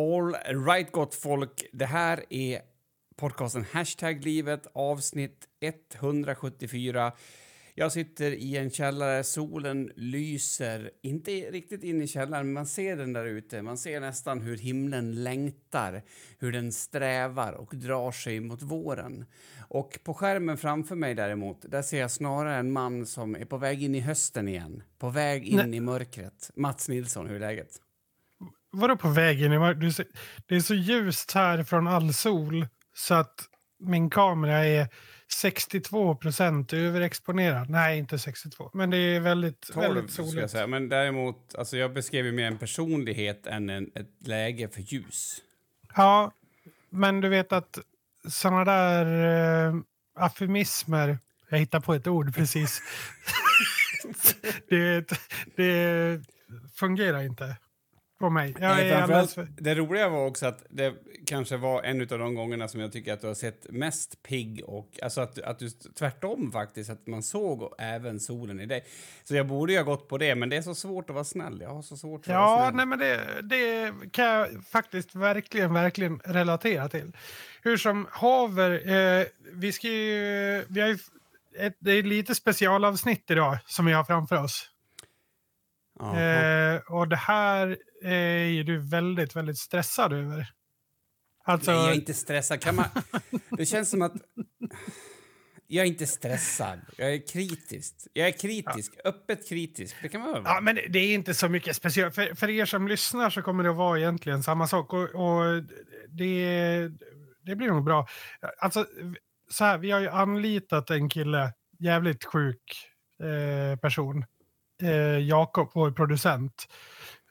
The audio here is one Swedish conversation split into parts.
All right, gott folk. Det här är podcasten Hashtag livet, avsnitt 174. Jag sitter i en källare, solen lyser. Inte riktigt in i källaren, men man ser den där ute. Man ser nästan hur himlen längtar, hur den strävar och drar sig mot våren. Och på skärmen framför mig däremot, där ser jag snarare en man som är på väg in i hösten igen. På väg in Nej. i mörkret. Mats Nilsson, hur är läget? Vadå på väg in i mörkret? Det är så ljust här från all sol så att min kamera är 62 procent överexponerad. Nej, inte 62, men det är väldigt, 12, väldigt soligt. Jag säga. Men däremot, alltså jag beskriver mer en personlighet än en, ett läge för ljus. Ja, men du vet att såna där uh, affirmismer, jag hittar på ett ord precis, det, det fungerar inte på mig. Jag är alldeles... Det roliga var också att det kanske var en av de gångerna som jag tycker att du har sett mest pigg och alltså att, att du tvärtom faktiskt, att man såg även solen i dig. Så jag borde ju ha gått på det, men det är så svårt att vara snäll. Jag har så svårt att ja, vara snäll. Nej, men det, det kan jag faktiskt verkligen, verkligen relatera till. Hur som haver, eh, vi ska ju, vi har ju ett, det är lite specialavsnitt idag som vi har framför oss. Eh, och det här är ju du väldigt, väldigt stressad över. Alltså... Nej, jag är inte stressad. Kan man... det känns som att... Jag är inte stressad. Jag är kritisk. Jag är kritisk. Ja. Öppet kritisk. Det kan man vara. Ja, men det är inte så mycket speciellt. För, för er som lyssnar så kommer det att vara egentligen samma sak. Och, och det, det blir nog bra. Alltså, så här, vi har ju anlitat en kille, jävligt sjuk eh, person. Eh, Jakob, vår producent.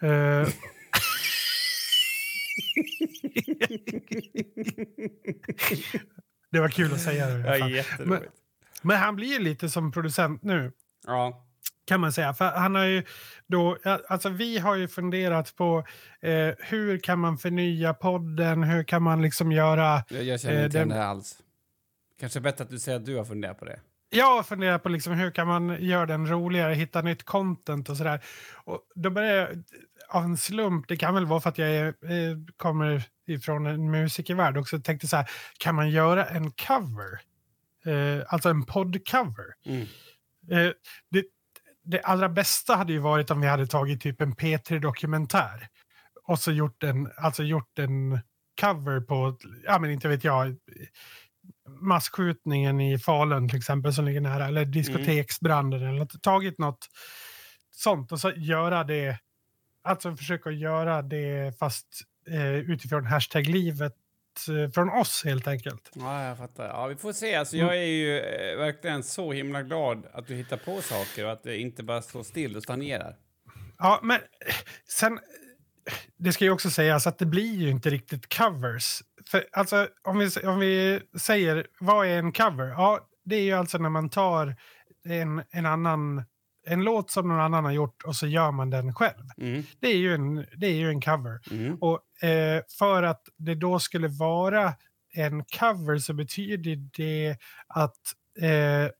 Eh, det var kul att säga det. Ja, men, men han blir lite som producent nu. Ja. Kan man säga. För han har ju då, alltså vi har ju funderat på eh, hur kan man förnya podden? Hur kan man liksom göra... Jag, jag känner inte eh, den, det alls. Kanske bättre att du säger att du har funderat på det. Jag funderar på liksom hur kan man göra den roligare, hitta nytt content och sådär. Och då börjar jag, av en slump, det kan väl vara för att jag är, eh, kommer ifrån en musikervärld också, tänkte så här, kan man göra en cover? Eh, alltså en poddcover. Mm. Eh, det, det allra bästa hade ju varit om vi hade tagit typ en P3-dokumentär och så gjort en, alltså gjort en cover på, ja men inte vet jag, masskjutningen i Falun till exempel som ligger nära, eller diskoteksbranden mm. eller tagit något sånt och så göra det, alltså försöka göra det fast eh, utifrån hashtag livet eh, från oss helt enkelt. Ja, jag fattar. Ja, vi får se. Alltså, jag är ju eh, verkligen så himla glad att du hittar på saker och att det inte bara står still och stagnerar. Ja, men sen det ska ju också sägas att det blir ju inte riktigt covers. För, alltså, om, vi, om vi säger, vad är en cover? Ja, det är ju alltså när man tar en, en annan en låt som någon annan har gjort och så gör man den själv. Mm. Det, är ju en, det är ju en cover. Mm. Och eh, för att det då skulle vara en cover så betyder det att eh,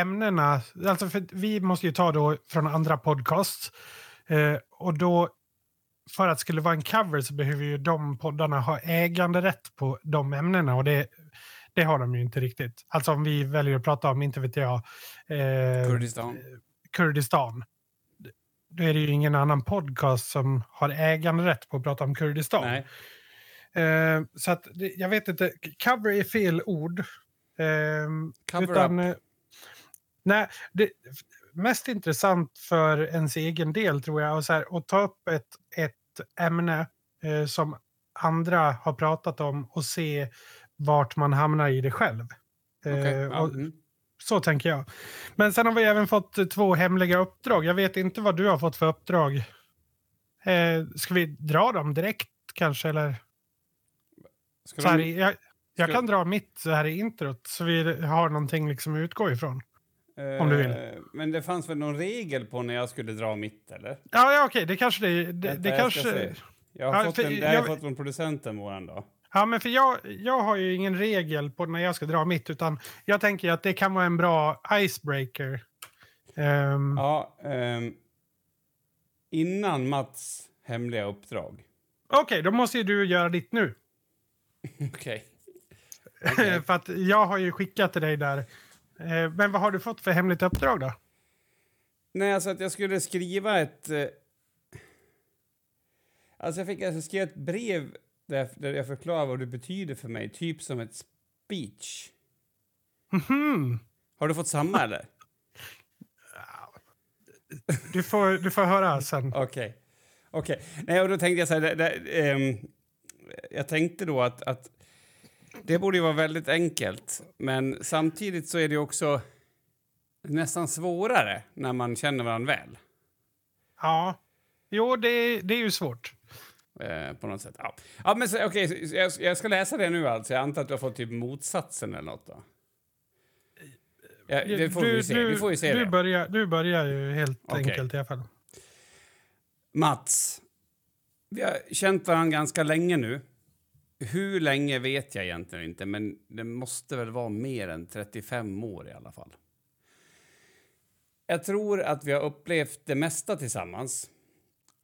ämnena, alltså för vi måste ju ta då från andra podcasts eh, och då för att det skulle vara en cover så behöver ju de poddarna ha äganderätt på de ämnena och det, det har de ju inte riktigt. Alltså om vi väljer att prata om, inte vet jag, eh, Kurdistan. Kurdistan. Då är det ju ingen annan podcast som har äganderätt på att prata om Kurdistan. Nej. Eh, så att jag vet inte, cover är fel ord. Eh, cover utan, up. Nej, det, mest intressant för ens egen del tror jag, och så här, att ta upp ett, ett ämne eh, som andra har pratat om och se vart man hamnar i det själv. Eh, okay. och, mm. Så tänker jag. Men sen har vi även fått två hemliga uppdrag. Jag vet inte vad du har fått för uppdrag. Eh, ska vi dra dem direkt kanske? Eller? Ska så här, jag, jag kan dra mitt så här i introt så vi har någonting liksom att utgå ifrån. Om du vill. Eh, men det fanns väl någon regel på när jag skulle dra mitt, eller? Ja, ja okej, det kanske det... det, det kanske... Jag har, ja, fått, en, har jag fått från producenten våran då. Ja, men för jag, jag har ju ingen regel på när jag ska dra mitt, utan jag tänker att det kan vara en bra icebreaker. Um... Ja, um, innan Mats hemliga uppdrag. Okej, okay, då måste ju du göra ditt nu. Okej. Okay. för att jag har ju skickat till dig där. Eh, men vad har du fått för hemligt uppdrag då? Nej, alltså att jag skulle skriva ett... Eh, alltså jag fick alltså skriva ett brev där, där jag förklarar vad det betyder för mig, typ som ett speech. Mm. Har du fått samma eller? Du får, du får höra sen. Okej. Okay. Okay. Nej, och då tänkte jag så här, det, det, um, jag tänkte då att, att det borde vara väldigt enkelt, men samtidigt så är det också nästan svårare när man känner varandra väl. Ja, jo, det, det är ju svårt. Eh, på något sätt. Ja, ja men okej, okay, jag, jag, ska läsa det nu alltså. Jag antar att du har fått typ motsatsen eller något då? Ja, det får du, vi se. Du, vi får ju se du det. Börjar, du börjar ju helt okay. enkelt i alla fall. Mats, vi har känt varandra ganska länge nu. Hur länge vet jag egentligen inte, men det måste väl vara mer än 35 år i alla fall. Jag tror att vi har upplevt det mesta tillsammans.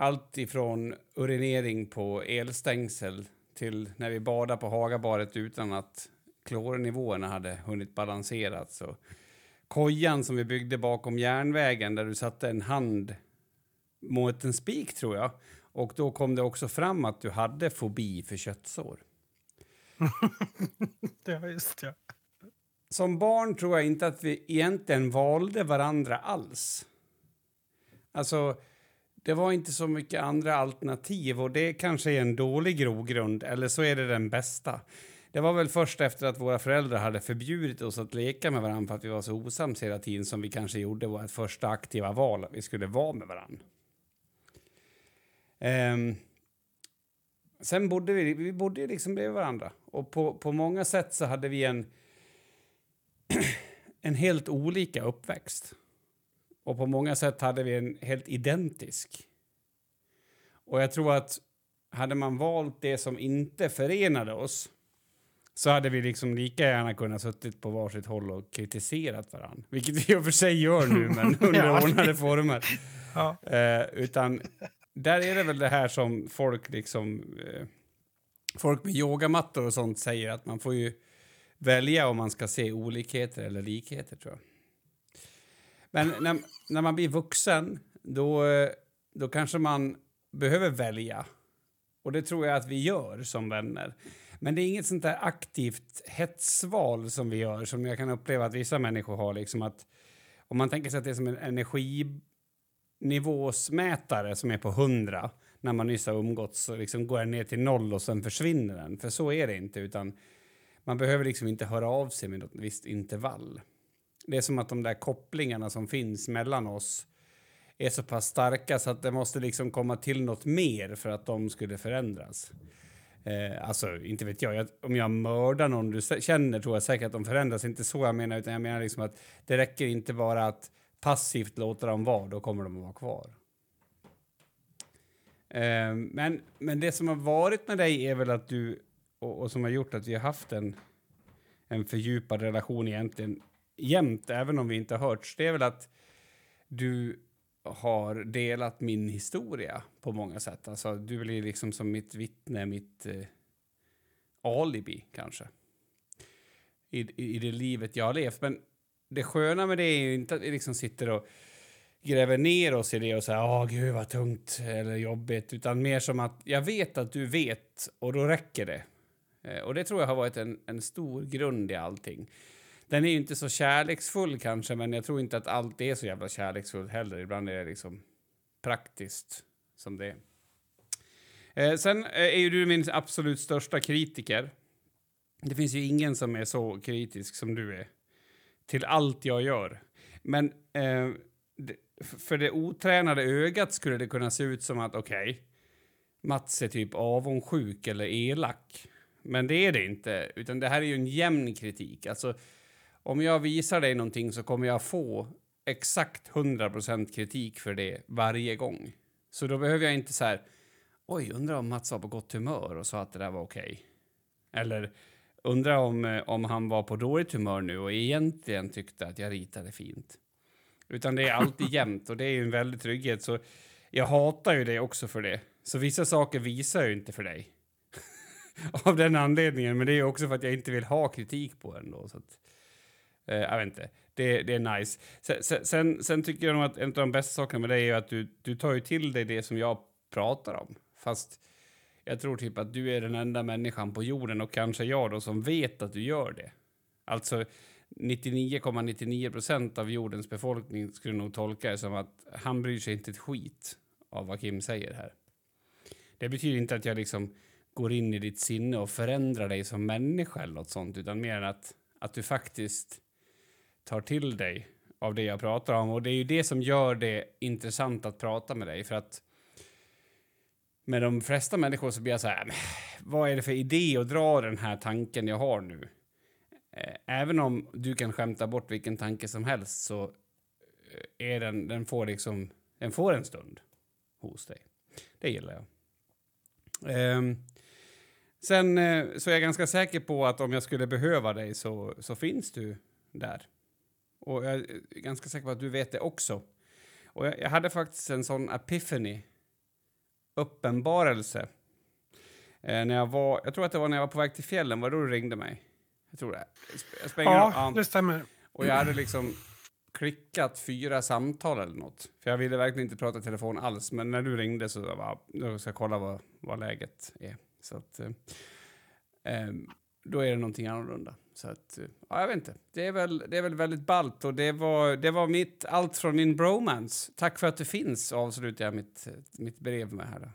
Allt ifrån urinering på elstängsel till när vi badade på Hagabaret utan att klornivåerna hade hunnit balanserats. Och kojan som vi byggde bakom järnvägen där du satte en hand mot en spik, tror jag. Och då kom det också fram att du hade fobi för köttsår. ja, just ja. Som barn tror jag inte att vi egentligen valde varandra alls. Alltså, det var inte så mycket andra alternativ och det kanske är en dålig grogrund, eller så är det den bästa. Det var väl först efter att våra föräldrar hade förbjudit oss att leka med varandra för att vi var så osams hela tiden som vi kanske gjorde vårt första aktiva val, att vi skulle vara med varandra. Um, ehm, sen bodde vi, vi bodde liksom bredvid varandra och på, på många sätt så hade vi en, en helt olika uppväxt. Och på många sätt hade vi en helt identisk. Och jag tror att hade man valt det som inte förenade oss så hade vi liksom lika gärna kunnat suttit på varsitt håll och kritiserat varandra. Vilket vi i och för sig gör nu, men under ordnade former. Ja. Eh, utan där är det väl det här som folk liksom... Eh, folk med yogamattor och sånt säger att man får ju välja om man ska se olikheter eller likheter, tror jag. Men när, när man blir vuxen, då, då kanske man behöver välja. Och det tror jag att vi gör som vänner. Men det är inget sånt där aktivt hetsval som vi gör som jag kan uppleva att vissa människor har. Liksom att om man tänker sig att det är som en energinivåsmätare som är på 100 när man nyss har umgåtts så liksom går den ner till noll och sen försvinner den. För så är det inte utan man behöver liksom inte höra av sig med något visst intervall. Det är som att de där kopplingarna som finns mellan oss är så pass starka så att det måste liksom komma till något mer för att de skulle förändras. Eh, alltså, inte vet jag. jag. Om jag mördar någon du känner tror jag säkert att de förändras. Inte så jag menar, utan jag menar liksom att det räcker inte bara att passivt låta dem vara, då kommer de att vara kvar. Eh, men, men det som har varit med dig är väl att du, och, och som har gjort att vi har haft en, en fördjupad relation egentligen jämt, även om vi inte har hörts, det är väl att du har delat min historia på många sätt. Alltså, du blir liksom som mitt vittne, mitt eh, alibi kanske. I, I, I det livet jag har levt. Men det sköna med det är ju inte att vi liksom sitter och gräver ner oss i det och säger åh gud vad tungt eller jobbigt, utan mer som att jag vet att du vet och då räcker det. Eh, och det tror jag har varit en, en stor grund i allting. Den är ju inte så kärleksfull kanske, men jag tror inte att allt är så jävla kärleksfullt heller. Ibland är det liksom praktiskt som det är. Eh, sen eh, är ju du min absolut största kritiker. Det finns ju ingen som är så kritisk som du är till allt jag gör. Men eh, för det otränade ögat skulle det kunna se ut som att okej, okay, Mats är typ avundsjuk eller elak. Men det är det inte, utan det här är ju en jämn kritik. Alltså, om jag visar dig någonting så kommer jag få exakt 100% kritik för det varje gång. Så då behöver jag inte så här, oj, undrar om Mats var på gott humör och sa att det där var okej. Okay. Eller undrar om, eh, om han var på dåligt humör nu och egentligen tyckte att jag ritade fint. Utan det är alltid jämnt och det är ju en väldig trygghet. Så jag hatar ju det också för det. Så vissa saker visar jag inte för dig. Av den anledningen, men det är också för att jag inte vill ha kritik på den då. Så att, eh, jag vet inte, det, det är nice. Sen, sen, sen, tycker jag nog att en av de bästa sakerna med dig är att du, du tar ju till dig det som jag pratar om. Fast jag tror typ att du är den enda människan på jorden och kanske jag då som vet att du gör det. Alltså 99,99 procent ,99 av jordens befolkning skulle nog tolka det som att han bryr sig inte ett skit av vad Kim säger här. Det betyder inte att jag liksom går in i ditt sinne och förändrar dig som människa eller något sånt, utan mer än att, att du faktiskt tar till dig av det jag pratar om. Och det är ju det som gör det intressant att prata med dig, för att med de flesta människor så blir jag så här, äh, vad är det för idé att dra den här tanken jag har nu? Eh, även om du kan skämta bort vilken tanke som helst så eh, är den, den får liksom, den får en stund hos dig. Det gillar jag. Um, sen uh, så är jag ganska säker på att om jag skulle behöva dig så, så finns du där. Och jag är ganska säker på att du vet det också. Och jag, jag hade faktiskt en sån epiphany, uppenbarelse. Eh, när jag var, jag tror att det var när jag var på väg till fjällen, var då du ringde mig? Jag tror det. Jag ja, ja, det stämmer. Och jag hade liksom klickat fyra samtal eller nåt. För jag ville verkligen inte prata telefon alls. Men när du ringde så var då ska jag kolla vad, vad läget är. Så att, eh, ehm, då är det någonting annorlunda. Så att, eh, ja, jag vet inte. Det är väl, det är väl väldigt ballt och det var, det var mitt, allt från min bromance. Tack för att du finns, avslutar jag mitt, mitt brev med här. Då.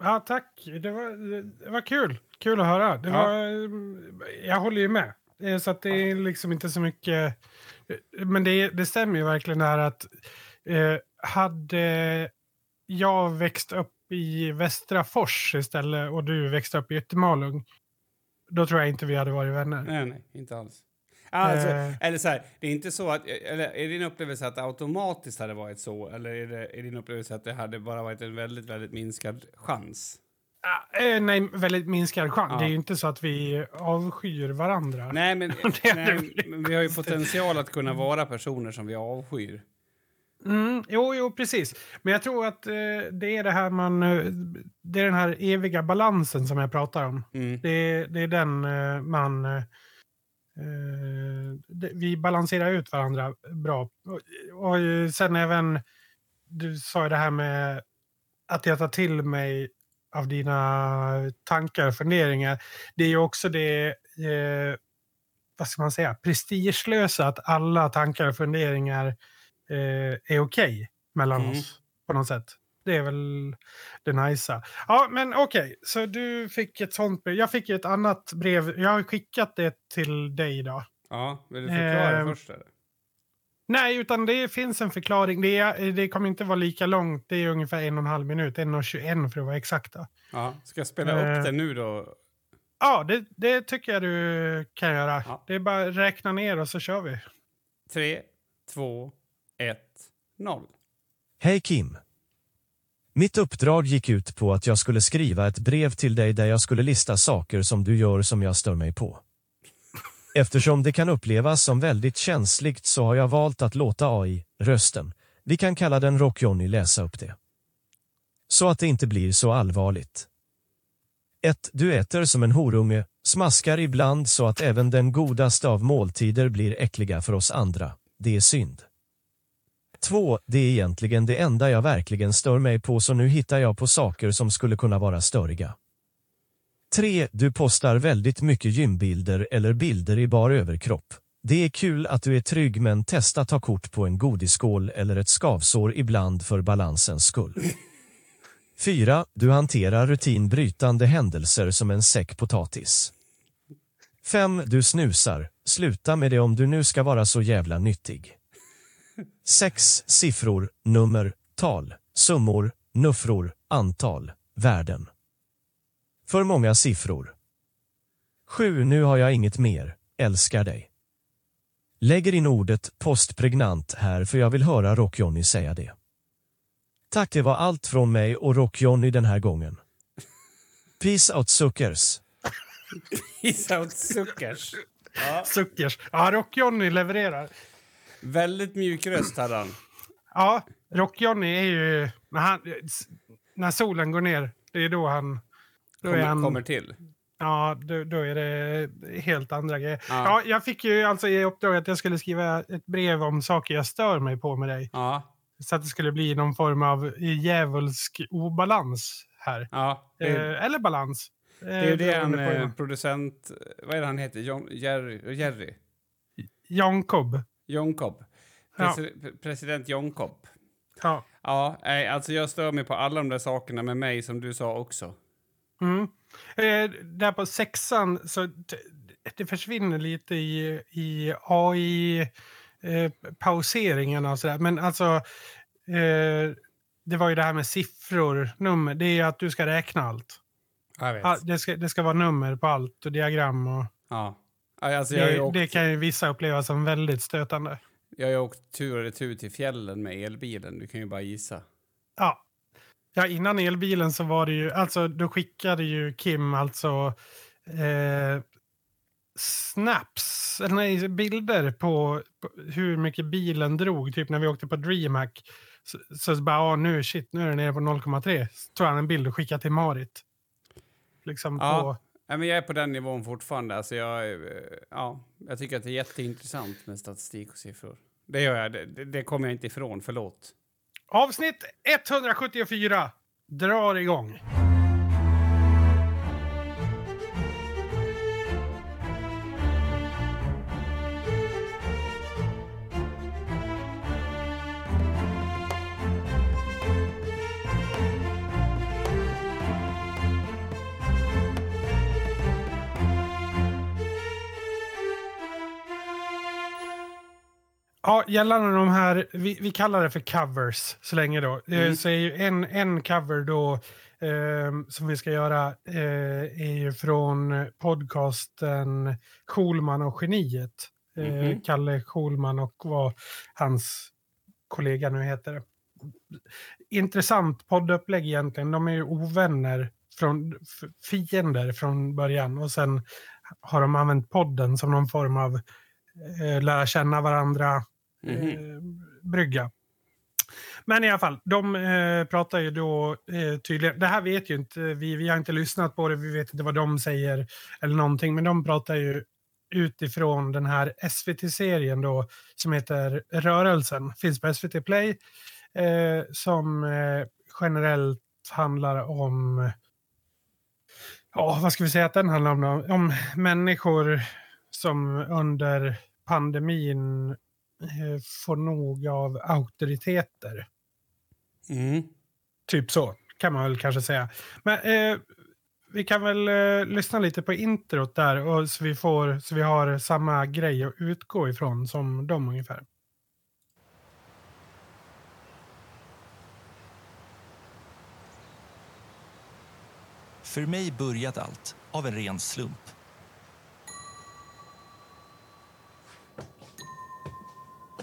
Ja, tack. Det var, det var kul. Kul att höra. Det ja. var, jag håller ju med. Så att det är liksom inte så mycket... Men det, det stämmer ju verkligen här att eh, hade jag växt upp i Västra Fors istället och du växte upp i Yttermalung, då tror jag inte vi hade varit vänner. Nej, nej, inte alls. Alltså, eh. Eller så här, det är inte så att, eller är din upplevelse att det automatiskt hade varit så, eller är, det, är din upplevelse att det hade bara varit en väldigt, väldigt minskad chans? Eh, nej, väldigt minskad chans. Ja. Det är ju inte så att vi avskyr varandra. Nej, men, nej, men vi har ju potential att kunna vara personer som vi avskyr. Mm, jo, jo, precis. Men jag tror att eh, det är det här man... Eh, det är den här eviga balansen som jag pratar om. Mm. Det, det, är den eh, man... Eh, det, vi balanserar ut varandra bra. Och, och sen även... Du sa ju det här med att jag tar till mig av dina tankar och funderingar. Det är ju också det... Eh, vad ska man säga? Prestigelösa att alla tankar och funderingar eh, är okej okay mellan mm. oss på något sätt. Det är väl det nicea. Ja, men okej, okay. så du fick ett sånt brev. Jag fick ett annat brev. Jag har skickat det till dig idag. Ja, vill du förklara eh, först? Eller? Nej, utan det finns en förklaring. Det, är, det kommer inte vara lika långt. Det är ungefär en och en halv minut. En och 21 för att vara exakta. Ja, ska jag spela eh, upp det nu då? Ja, det, det tycker jag du kan göra. Ja. Det är bara att räkna ner och så kör vi. Tre, två, 1, 0. Hej Kim. Mitt uppdrag gick ut på att jag skulle skriva ett brev till dig där jag skulle lista saker som du gör som jag stör mig på. Eftersom det kan upplevas som väldigt känsligt så har jag valt att låta AI, rösten, vi kan kalla den Rock-Johnny läsa upp det. Så att det inte blir så allvarligt. 1. Du äter som en horunge, smaskar ibland så att även den godaste av måltider blir äckliga för oss andra. Det är synd. 2. Det är egentligen det enda jag verkligen stör mig på så nu hittar jag på saker som skulle kunna vara störiga. 3. Du postar väldigt mycket gymbilder eller bilder i bar överkropp. Det är kul att du är trygg men testa ta kort på en godisskål eller ett skavsår ibland för balansens skull. 4. Du hanterar rutinbrytande händelser som en säck potatis. 5. Du snusar. Sluta med det om du nu ska vara så jävla nyttig. Sex siffror, nummer, tal, summor, nuffror, antal, värden. För många siffror. Sju, nu har jag inget mer, älskar dig. Lägger in ordet postpregnant här för jag vill höra Rock-Johnny säga det. Tack, det var allt från mig och Rock-Johnny den här gången. Peace out suckers. Peace out suckers. Ja. Suckers. Ja, Rock-Johnny levererar. Väldigt mjuk röst hade han. Ja, Rock-Johnny är ju... Han, när solen går ner, det är då han... Då Kommer, han kommer till. Ja, då, då är det helt andra grejer. Ja. Ja. jag fick ju alltså i uppdrag att jag skulle skriva ett brev om saker jag stör mig på med dig. Ja, Så att det skulle bli någon form av djävulsk obalans här. ja. Är- Eh, eller balans. Eh, det är ju det på- eh, producent... Vad är det han heter? John, Jerry? Jerry? Cobb. John Cobb. Ja. Presi- President John Cobb. Ja. Ja, alltså jag stör mig på alla de där sakerna med mig som du sa också. Mm. Eh, där på sexan så det försvinner lite i, i AI-pauseringarna och sådär. Men alltså, eh, det var ju det här med siffror, nummer. Det är ju att du ska räkna allt. Jag vet. Ja, det, ska, det ska vara nummer på allt och diagram. Och Ja. Alltså det, det kan ju vissa uppleva som väldigt stötande. jag har ju åkt tur och retur till fjällen med elbilen. Du kan ju bara gissa. Ja. ja, innan elbilen så var det ju, alltså då skickade ju Kim alltså eh, snaps, eller nej, bilder på, på hur mycket bilen drog, typ när vi åkte på DreamHack. Så, så bara, ja nu shit, nu är den nere på 0,3. Så tog han en bild och skickade till Marit. Liksom Ja. på, Nej, men jag är på den nivån fortfarande. Alltså jag, eh, ja, jag tycker att det är jätteintressant med statistik och siffror. Det gör jag. Det, det, det kommer jag inte ifrån. Förlåt. Avsnitt 174 drar igång. Ja, gällande de här, vi, vi kallar det för covers så länge då. Eh, Mm. Så är ju en, en cover då eh, som vi ska göra eh, är ju från podcasten Schulman och geniet. Eh, Mhm. Kalle Schulman och vad hans kollega nu heter. Intressant poddupplägg egentligen. De är ju ovänner, från, fiender från början och sen har de använt podden som någon form av eh, lära känna varandra Mm-hmm. Eh, brygga. Men i alla fall, de eh, pratar ju då eh, tydligen, det här vet ju inte vi, vi har inte lyssnat på det, vi vet inte vad de säger eller någonting, men de pratar ju utifrån den här SVT-serien då som heter Rörelsen, finns på SVT Play, eh, som eh, generellt handlar om Ja, vad ska vi säga att den handlar om då? Om människor som under pandemin får nog av auktoriteter. Mm. Typ så, kan man väl kanske säga. Men eh, vi kan väl eh, lyssna lite på introt där och så vi, får, så vi har samma grej att utgå ifrån som de ungefär. För mig började allt av en ren slump.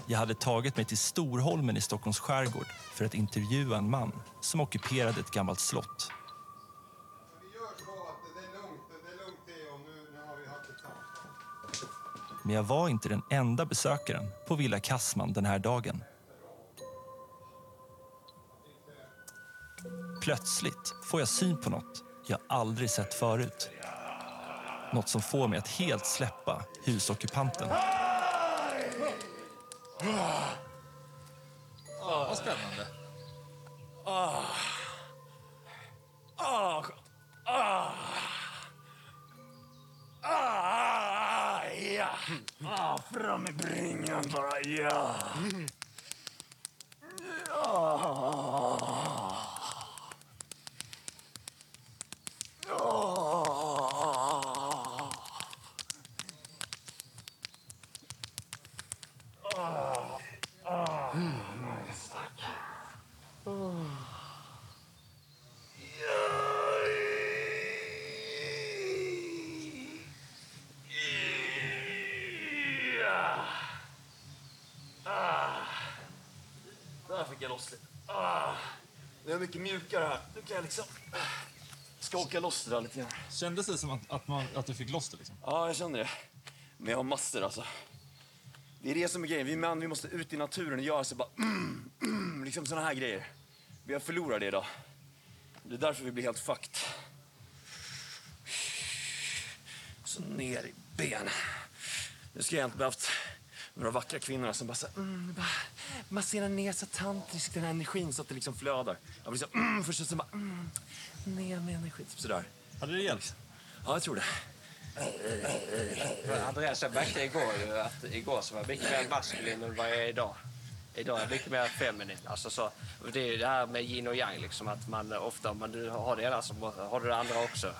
Jag hade tagit mig till Storholmen i Stockholms skärgård för att intervjua en man som ockuperade ett gammalt slott. Men jag var inte den enda besökaren på Villa Kassman den här dagen. Plötsligt får jag syn på något jag aldrig sett förut. Något som får mig att helt släppa husockupanten. Ah. Vad spännande. Ah. Ah. Fram med bringan bara, ja. Där fick jag loss det. Ah. Det är mycket kan jag liksom skaka loss det där lite grann. Kändes det som att, att, man, att du fick loss det? Liksom? Ja, jag känner det. Men jag har massor alltså. Det är det som är grejen. Vi män vi måste ut i naturen och göra så bara mm, mm, liksom såna här grejer. Vi har förlorat det idag. Det är därför vi blir helt fucked. Så ner i ben. Nu ska jag inte behövt några vackra kvinnor som bara så här, mm, bara massera ner så tantriskt den här energin så att det liksom flödar. Jag blir så mm, först och så bara mm, ner med energi. Typ sådär. Hade det hjälpt? Ja, jag tror det. Men Andreas, jag märkte igår ju att igår så var jag mycket mer maskulin än vad jag är idag. Idag är jag mycket mer feminin. Alltså så, det är ju det här med yin och yang, liksom, att man ofta om man du har det ena så har du det andra också.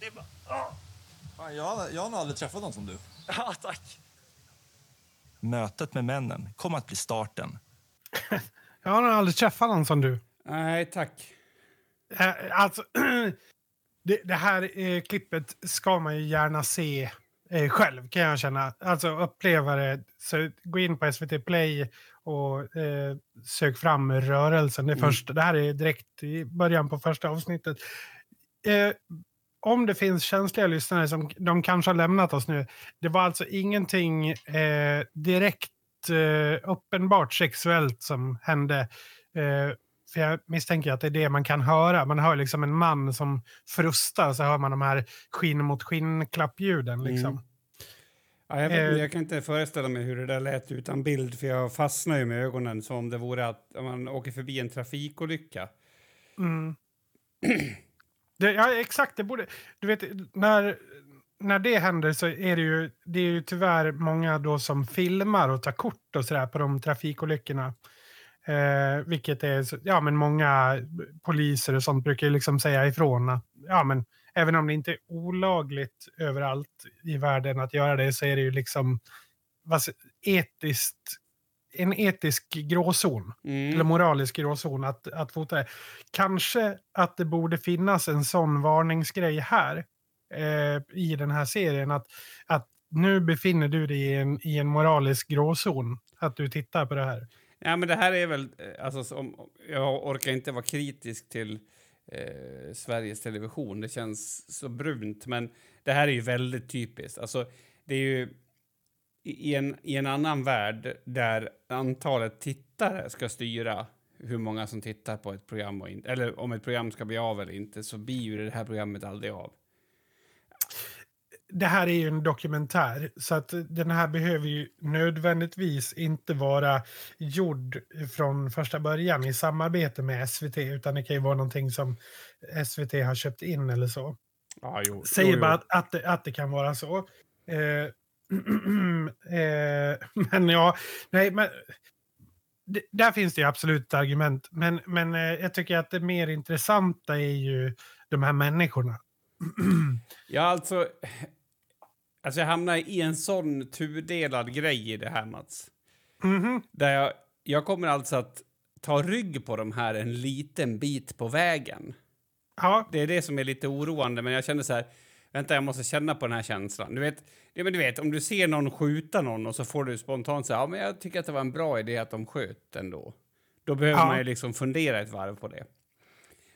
Det är bara, jag, har- jag har nog aldrig träffat någon som du. Ja, tack. Mötet med männen kommer att bli starten. Jag har nog aldrig träffat någon som du. Nej, tack. Eh, Alltså, det, det här eh, klippet ska man ju gärna se eh, själv kan jag känna. Alltså uppleva det. Så gå in på SVT Play och eh, sök fram rörelsen. Det, är först, det här är direkt i början på första avsnittet. Eh, om det finns känsliga lyssnare som de kanske har lämnat oss nu. Det var alltså ingenting eh, direkt eh, uppenbart sexuellt som hände. Eh, för jag misstänker att det är det man kan höra. Man hör liksom en man som frustar så hör man de här skinn mot skinn-klappljuden. Liksom. Mm. Ja, jag, vet, Eh. jag kan inte föreställa mig hur det där lät utan bild för jag fastnar ju med ögonen som om det vore att man åker förbi en trafikolycka. Mm. Det, ja, exakt. Det borde, du vet, när, när det händer så är det ju, det är ju tyvärr många då som filmar och tar kort och sådär på de trafikolyckorna. Eh, vilket är, ja men många poliser och sånt brukar ju liksom säga ifrån att, ja men även om det inte är olagligt överallt i världen att göra det så är det ju liksom vad, etiskt, en etisk gråzon Mm. eller moralisk gråzon att, att fota det. Kanske att det borde finnas en sån varningsgrej här eh, i den här serien. Att, att nu befinner du dig i en, i en moralisk gråzon. Att du tittar på det här. Ja, men det här är väl... eh, Alltså, som, jag orkar inte vara kritisk till eh, Sveriges Television. Det känns så brunt. Men det här är ju väldigt typiskt. Alltså, det är ju i en, i en annan värld där antalet tittare ska styra hur många som tittar på ett program och inte, eller om ett program ska bli av eller inte, så blir ju det här programmet aldrig av. Det här är ju en dokumentär. Så att den här behöver ju nödvändigtvis inte vara gjord från första början i samarbete med SVT. Utan det kan ju vara någonting som SVT har köpt in eller så. Ja, jo. säger jo, jo. bara att, att, det, att det kan vara så. Eh, eh, men ja, nej, men det, där finns det ju absolut argument. Men, men eh, jag tycker att det mer intressanta är ju de här människorna. Ja, alltså... Alltså jag hamnar i en sån tudelad grej i det här, Mats. Mhm. Där jag, jag kommer alltså att ta rygg på de här en liten bit på vägen. Ja, Det är det som är lite oroande, men jag känner så här... Vänta, jag måste känna på den här känslan. Du vet, ja, men du vet om du ser någon skjuta någon och så får du spontant säga ja, men jag tycker att det var en bra idé att de sköt ändå. Då behöver Ja. man ju liksom fundera ett varv på det.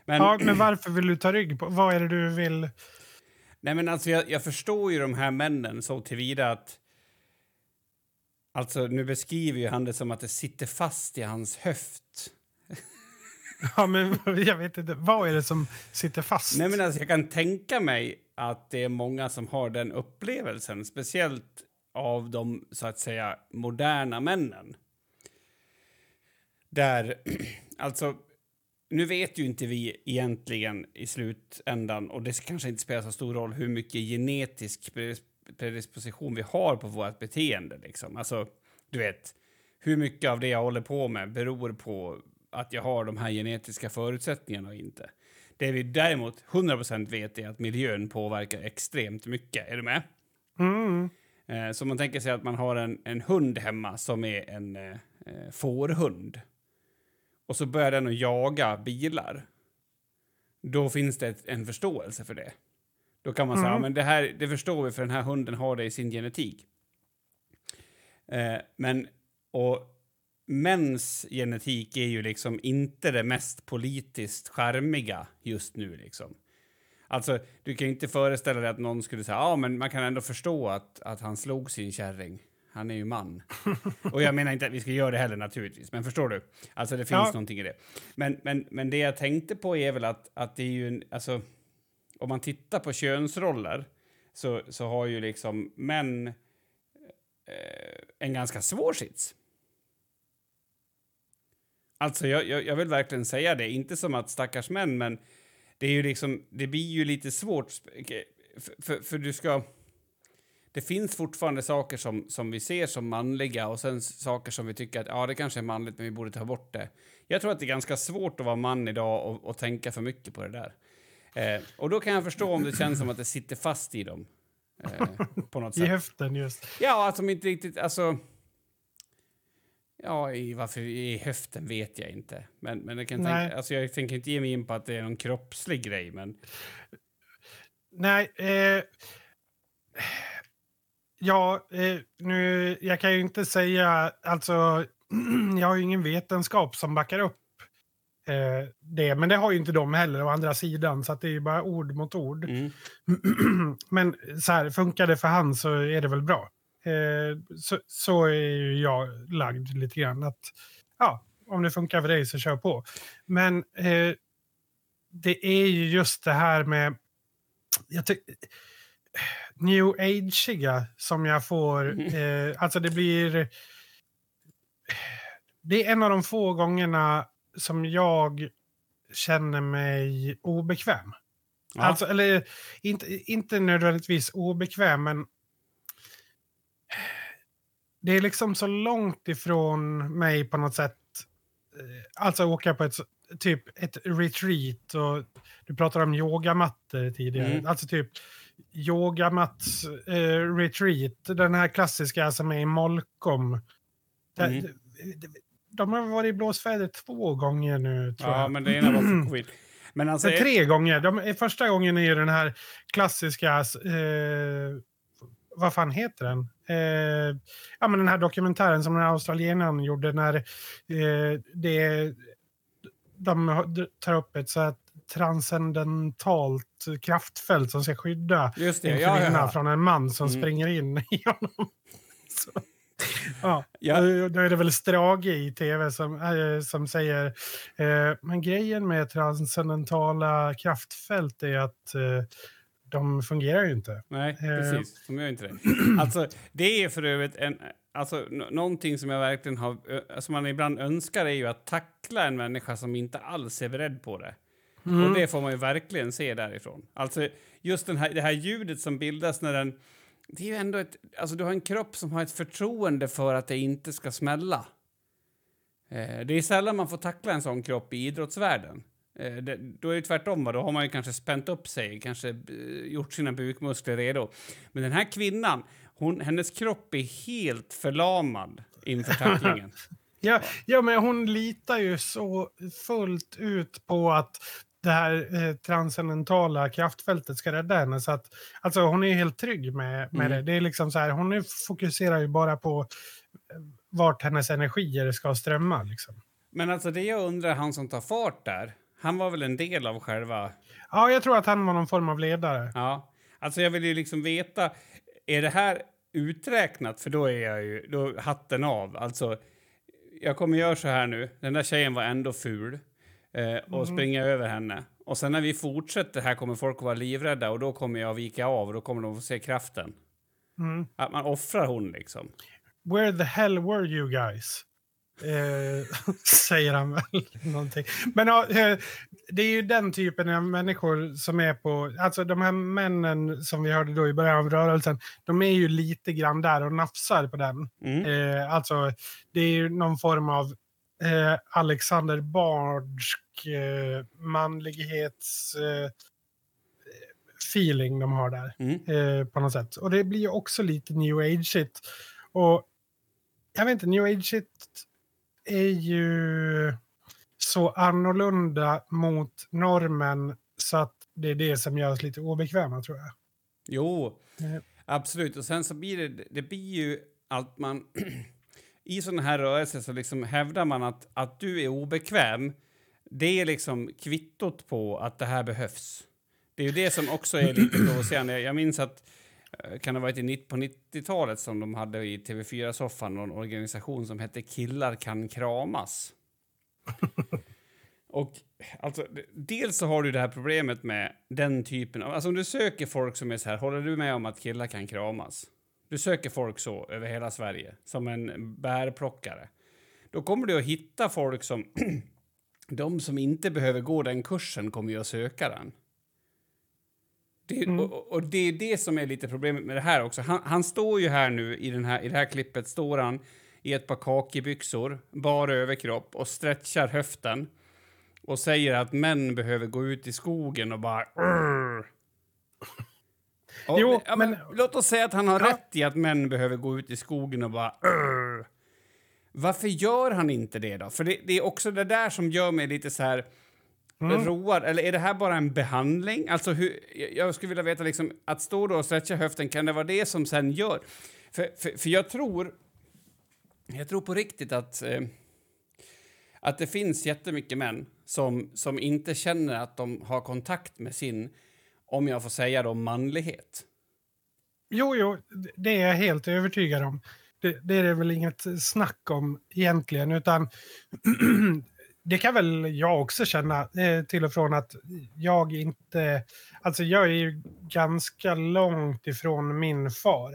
Men, ja, men varför vill du ta rygg på? Vad är det du vill? Nej, men alltså jag, jag förstår ju de här männen så tillvida att... Alltså, nu beskriver ju han det som att det sitter fast i hans höft. Ja, men jag vet inte. Vad är det som sitter fast? Nej, men alltså, jag kan tänka mig att det är många som har den upplevelsen, speciellt av de så att säga moderna männen. Där, alltså, nu vet ju inte vi egentligen i slutändan, och det kanske inte spelar så stor roll hur mycket genetisk predisposition vi har på vårt beteende. Liksom. Alltså, du vet, hur mycket av det jag håller på med beror på att jag har de här genetiska förutsättningarna och inte. Det vi däremot 100% vet är att miljön påverkar extremt mycket. Är du med? Mm. Eh, så man tänker sig att man har en, en hund hemma som är en eh, fårhund. Och så börjar den att jaga bilar. Då finns det ett, en förståelse för det. Då kan man säga, Mm. ja, men det här det förstår vi för den här hunden har det i sin genetik. Eh, men, och mäns genetik är ju liksom inte det mest politiskt charmiga just nu liksom. Alltså, du kan ju inte föreställa dig att någon skulle säga ja men man kan ändå förstå att, att han slog sin kärring. Han är ju man. Och jag menar inte att vi ska göra det heller naturligtvis, men förstår du? Alltså det finns Ja. någonting i det. Men, men, men det jag tänkte på är väl att, att det är ju en, alltså, om man tittar på könsroller så, så har ju liksom män eh, en ganska svår sits. Alltså jag, jag, jag vill verkligen säga det, inte som att stackars män, men det är ju liksom, det blir ju lite svårt, för, för, för du ska... Det finns fortfarande saker som, som vi ser som manliga och sen saker som vi tycker att ja, det kanske är manligt, men vi borde ta bort det. Jag tror att det är ganska svårt att vara man idag och, och tänka för mycket på det där. Eh, och då kan jag förstå om det känns som att det sitter fast i dem. Eh, på något I sätt. höften just. Ja, att de inte riktigt... Alltså, ja, i, varför i höften vet jag inte. Men, men jag, kan Nej. tänka, alltså, jag tänker inte ge mig in på att det är någon kroppslig grej. Men Nej, eh, ja, eh, nu, jag kan ju inte säga, alltså, jag har ju ingen vetenskap som backar upp eh, det, men det har ju inte de heller å andra sidan, så det är ju bara ord mot ord. mm. men så här, funkar det för han så är det väl bra. Eh, så, så är ju jag lagd lite grann, att ja, om det funkar för dig så kör på. Men eh, det är ju just det här med jag ty- new ageiga som jag får. Eh, alltså det blir... Det är en av de få gångerna som jag känner mig obekväm. Ja. Alltså, eller inte, inte nödvändigtvis obekväm, men det är liksom så långt ifrån mig på något sätt. Eh, Alltså åka på ett typ ett retreat och du pratar om yogamattor tidigare. Mm. Alltså typ yogamats eh, retreat, den här klassiska som är i Molkom. Mm. de, de har varit i blåsväder två gånger nu tror ja, jag. men det ena var för covid. Men alltså... Så tre gånger. De, första gången är ju den här klassiska... Eh, vad fan heter den? Eh, ja, men den här dokumentären som den här australienaren gjorde när eh, det, de tar upp ett så här transcendentalt kraftfält som ska skydda Just det, en ja, kvinna ja, ja. från en man som Mm. springer in i honom. Så, ja. Ja. Då är det väl Strage i tv som, äh, som säger eh, men grejen med transcendentala kraftfält är att eh, de fungerar ju inte. Nej, Eh. precis. De gör inte det. Alltså, det är för övrigt en... Alltså, nå- någonting som jag verkligen har... Som man ibland önskar är ju att tackla en människa som inte alls är beredd på det. Mm. Och det får man ju verkligen se därifrån. Alltså, just den här, det här ljudet som bildas när den... Det är ju ändå ett... Alltså, du har en kropp som har ett förtroende för att det inte ska smälla. Eh, det är sällan man får tackla en sån kropp i idrottsvärlden. Eh, det, då är det tvärtom, då har man ju kanske spänt upp sig, kanske eh, gjort sina bukmuskler redo. Men den här kvinnan, hon, hennes kropp är helt förlamad inför tacklingen. Ja, ja, men hon litar ju så fullt ut på att det här eh, transcendentala kraftfältet ska rädda henne. Så att, alltså, hon är helt trygg med, med Mm. det. Det är liksom så här, hon fokuserar ju bara på eh, vart hennes energier ska strömma. Liksom. Men alltså det jag undrar, han som tar fart där, han var väl en del av själva... Ja, jag tror att han var någon form av ledare. Ja, alltså jag vill ju liksom veta, är det här uträknat? För då är jag ju, då hatten av. Alltså, jag kommer göra så här nu, den där tjejen var ändå ful eh, och springa över henne. Och sen när vi fortsätter här kommer folk att vara livrädda och då kommer jag vika av och då kommer de att se kraften. Mm. Att man offrar hon liksom. Where the hell were you guys? Eh, säger han väl någonting. Men ja, eh, det är ju den typen av människor som är på... Alltså de här männen som vi hörde då i början av rörelsen, de är ju lite grann där och nafsar på den. Mm. Eh, alltså, det är ju någon form av eh, Alexander Bardsk eh, manlighets... Eh, feeling de har där Mm. eh, på något sätt. Och det blir ju också lite new age shit. Och jag vet inte, new age shit är ju så annorlunda mot normen så att det är det som gör oss lite obekväma tror jag. Jo, Eh. absolut. Och sen så blir det, det blir ju allt man... I sådana här rörelser så liksom hävdar man att, att du är obekväm. Det är liksom kvittot på att det här behövs. Det är ju det som också är lite provocerande. Jag minns att kan det ha varit i på 90-talet som de hade i TV4-soffan någon organisation som hette Killar kan kramas. Och alltså, dels så har du det här problemet med den typen av... Alltså om du söker folk som är så här, håller du med om att killar kan kramas? Du söker folk så över hela Sverige, som en bärplockare. Då kommer du att hitta folk som... de som inte behöver gå den kursen kommer ju att söka den. Det, och, och det är det som är lite problemet med det här också. Han, han står ju här nu i, den här, i det här klippet, står han i ett par kakibyxor, bara överkropp och stretchar höften och säger att män behöver gå ut i skogen och bara... "Urr." Och, Jo, ja, men, men- låt oss säga att han har Ja. rätt i att män behöver gå ut i skogen och bara... "Urr." Varför gör han inte det då? För det, det är också det där som gör mig lite så här road. Eller är det här bara en behandling? Alltså hur, jag- jag skulle vilja veta liksom, att stå då och stretcha höften, kan det vara det som sen gör? För, för, för jag tror, jag tror på riktigt att, eh, att det finns jättemycket män som, som inte känner att de har kontakt med sin, om jag får säga då, manlighet. Jo, jo, det är jag helt övertygad om. Det, det är det väl inget snack om egentligen, utan det kan väl jag också känna eh, till och från att jag inte... Alltså jag är ju ganska långt ifrån min far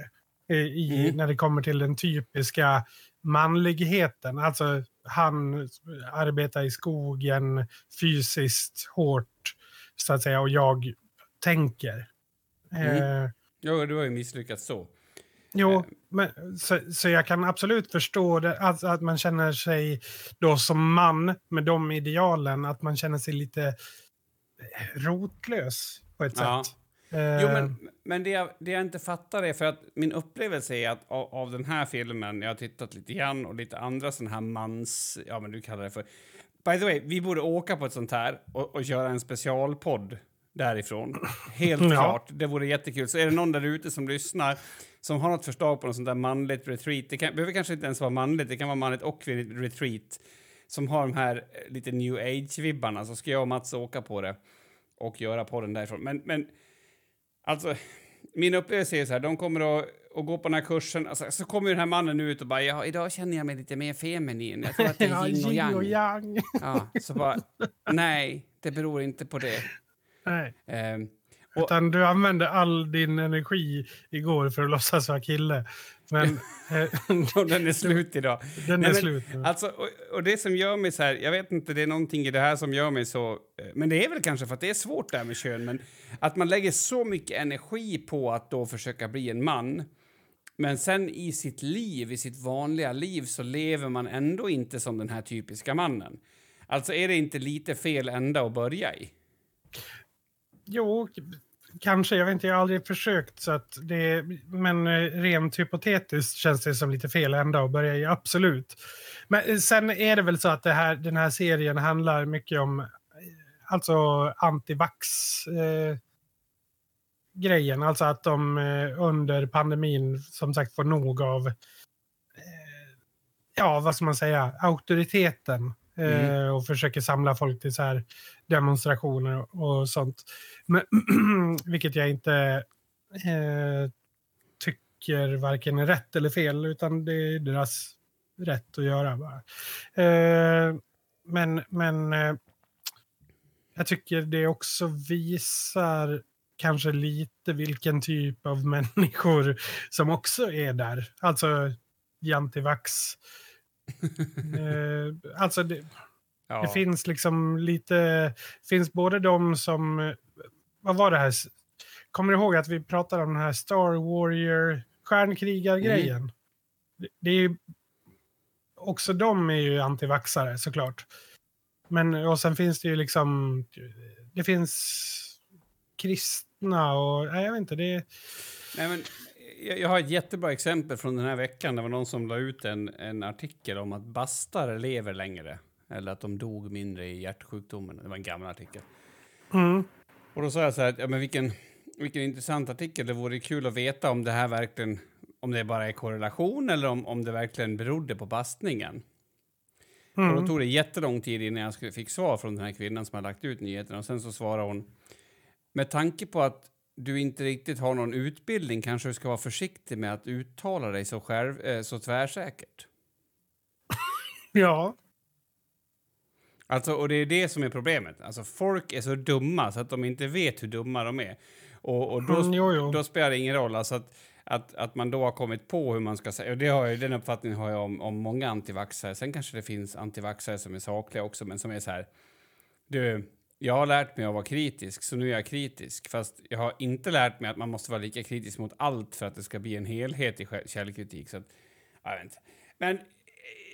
eh, i, Mm. när det kommer till den typiska manligheten. Alltså han arbetar i skogen fysiskt hårt, så att säga, och jag tänker. Mm. Eh, Jo, du har ju misslyckats så. Jo, men, så, så jag kan absolut förstå det, att, att man känner sig då som man med de idealen, att man känner sig lite eh, rotlös på ett Ja. sätt. Jo, Eh, men, men det, jag, det jag inte fattar är för att min upplevelse är att av, av den här filmen, jag har tittat lite grann och lite andra sådana här mans... Ja, men du kallar det för... By the way, vi borde åka på ett sånt här och, och göra en specialpodd därifrån. Helt Ja. klart. Det vore jättekul. Så är det någon där ute som lyssnar som har något förslag på något sånt där manligt retreat, det kan, behöver kanske inte ens vara manligt, det kan vara manligt och kvinnligt retreat, som har de här eh, lite new age-vibbarna, så ska jag och Mats åka på det och göra podden därifrån. Men, men Alltså, min upplevelse är så här, de kommer att, att gå på den här kursen, alltså, så kommer ju den här mannen ut och bara, ja, idag känner jag mig lite mer feminin, jag tror att det är yin och yang. och yang. Ja, så bara, nej, det beror inte på det. Nej. Och, Utan du använde all din energi igår för att låtsas vara kille. Men eh, den är slut idag. den Nej, är men, slut nu. Alltså, och, och det som gör mig så här, jag vet inte, det är någonting i det här som gör mig så, eh, men det är väl kanske för att det är svårt där med kön, men att man lägger så mycket energi på att då försöka bli en man, men sen i sitt liv, i sitt vanliga liv, så lever man ändå inte som den här typiska mannen. Alltså är det inte lite fel ända att börja i? Jo, kanske. Jag vet inte, jag har aldrig försökt. Så att det, men eh, rent hypotetiskt känns det som lite fel ända att börja i, absolut. Men eh, sen är det väl så att här, den här serien handlar mycket om eh, alltså antivax eh, grejen. Alltså att de eh, under pandemin som sagt får nog av eh, ja, vad ska man säga, auktoriteten. Eh, och försöker samla folk till så här demonstrationer och sånt. Men, vilket jag inte eh, tycker varken är rätt eller fel, utan det är deras rätt att göra. Bara. Eh, men men eh, jag tycker det också visar kanske lite vilken typ av människor som också är där. Alltså jantivax. eh, alltså det, Ja. det finns liksom lite, finns både de som, vad var det här, kommer du ihåg att vi pratade om den här Star Warrior stjärnkrigargrejen? Det, det är ju, också de är ju antivaxare såklart. Men, och sen finns det ju liksom, det finns kristna och, nej jag vet inte, det är, Nej, men jag, jag har ett jättebra exempel från den här veckan. Det var någon som la ut en, en artikel om att bastare lever längre. Eller att de dog mindre i hjärtsjukdomen. Det var en gammal artikel. mm, Och då sa jag så här, att, ja, men vilken, vilken intressant artikel. Det vore kul att veta om det här verkligen, om det bara är korrelation eller om, om det verkligen berodde på bastningen. Och då mm, tog det jättelång tid innan jag fick svar från den här kvinnan som har lagt ut nyheten. Och sen så svarade hon, med tanke på att du inte riktigt har någon utbildning kanske du ska vara försiktig med att uttala dig så, själv, eh, så tvärsäkert. Ja. Alltså, och det är det som är problemet. Alltså, folk är så dumma så att de inte vet hur dumma de är. Och, och då, Mm, jo, jo. då spelar det ingen roll. Alltså att, att, att man då har kommit på hur man ska säga. Och det har jag, den uppfattningen har jag om, om många antivaxxare. Sen kanske det finns antivaxxare som är sakliga också, men som är så här. Du, jag har lärt mig att vara kritisk, så nu är jag kritisk. Fast jag har inte lärt mig att man måste vara lika kritisk mot allt för att det ska bli en helhet i källkritik. Så att, jag vet inte. Men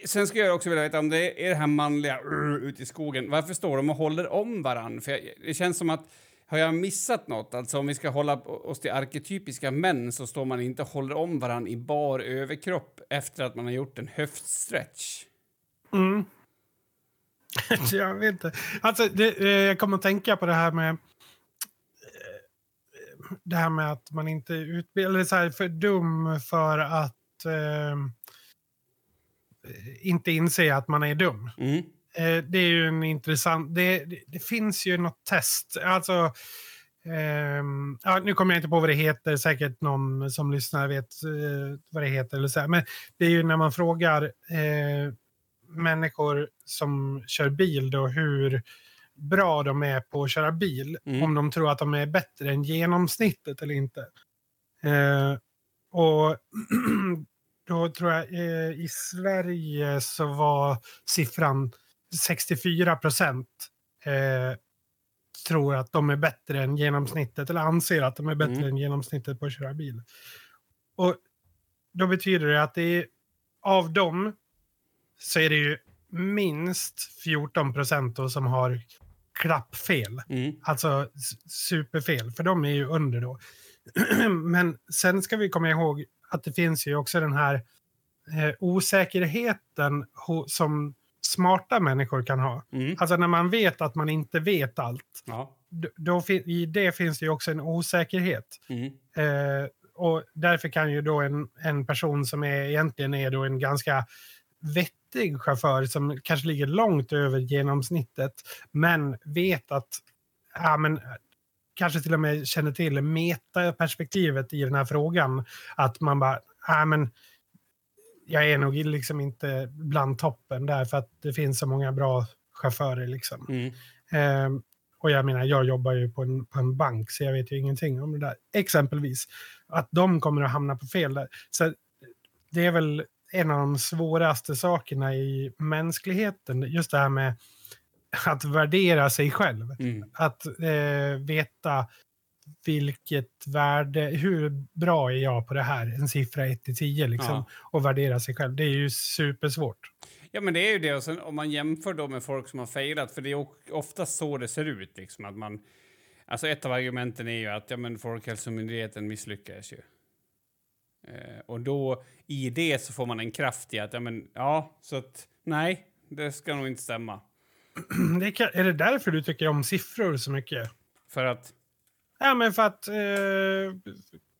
sen skulle jag också vilja veta om det är det här manliga ute i skogen. Varför står de och håller om varann? För jag, det känns som att har jag missat något? Alltså om vi ska hålla oss till arketypiska män så står man inte och håller om varann i bar överkropp efter att man har gjort en höftstretch. Mm. jag vet inte. Alltså, det, eh, jag kommer att tänka på det här med eh, det här med att man inte utbildar sig... eller så här, för dum för att eh, inte inse att man är dum. Mm. Eh, det är ju en intressant... Det, det, finns ju något test. Alltså... ehm, ja, nu kommer jag inte på vad det heter. Säkert någon som lyssnar vet eh, vad det heter. Eller så här. Men det är ju när man frågar eh, människor som kör bil då hur bra de är på att köra bil. Mm. Om de tror att de är bättre än genomsnittet eller inte. Eh, och då tror jag eh, i Sverige så var siffran 64 procent eh, tror att de är bättre än genomsnittet eller anser att de är bättre Mm. än genomsnittet på att köra bil. Och då betyder det att det är, av dem så är det ju minst 14 procent som har klappfel. Mm. Alltså superfel, för de är ju under då. Men sen ska vi komma ihåg att det finns ju också den här eh, osäkerheten ho- som smarta människor kan ha. Mm. Alltså när man vet att man inte vet allt, Ja. då fin- i det finns det ju också en osäkerhet. Mm. Eh, och därför kan ju då en, en person som är, egentligen är då en ganska vettig chaufför som kanske ligger långt över genomsnittet men vet att ja, men, kanske till och med känner till metaperspektivet i den här frågan. Att man bara, ja, men jag är nog liksom inte bland toppen där för att det finns så många bra chaufförer. Liksom. Mm. Ehm, och jag menar, jag jobbar ju på en, på en bank så jag vet ju ingenting om det där. Exempelvis. Att de kommer att hamna på fel där. Så det är väl en av de svåraste sakerna i mänskligheten. Just det här med att värdera sig själv. Mm. Att eh, veta vilket värde, hur bra är jag på det här? En siffra 1 till 10 liksom. Ja. Och värdera sig själv. Det är ju supersvårt. Ja, men det är ju det. Och sen om man jämför då med folk som har failat, för det är o- oftast så det ser ut. Liksom, att man, alltså ett av argumenten är ju att ja, men Folkhälsomyndigheten misslyckades ju. Eh, och då i det så får man en kraft i att ja, men, ja, så att nej, det ska nog inte stämma. Det kan, är det därför du tycker om siffror så mycket? För att, Ja, men för att eh,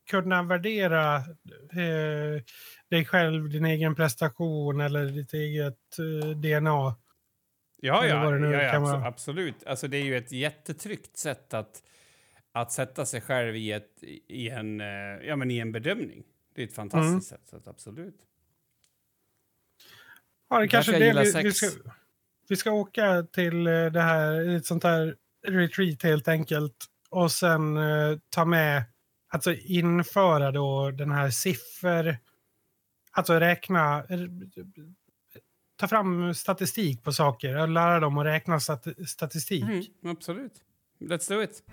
kunna värdera eh, dig själv, din egen prestation eller ditt eget eh, DNA. ja, ja, ja, ja abso- vara. absolut. Alltså det är ju ett jättetryggt sätt att, att sätta sig själv i, ett, i, en, eh, ja, men i en bedömning. Det är ett fantastiskt Mm. sätt, så absolut. Ja, det kanske jag det vi, vi, ska, vi ska åka till eh, det här, ett sånt här retreat helt enkelt. Och sen eh, ta med, alltså införa då den här siffror, alltså räkna, ta fram statistik på saker och lära dem att räkna stat, statistik. Mm, absolut. Let's do it.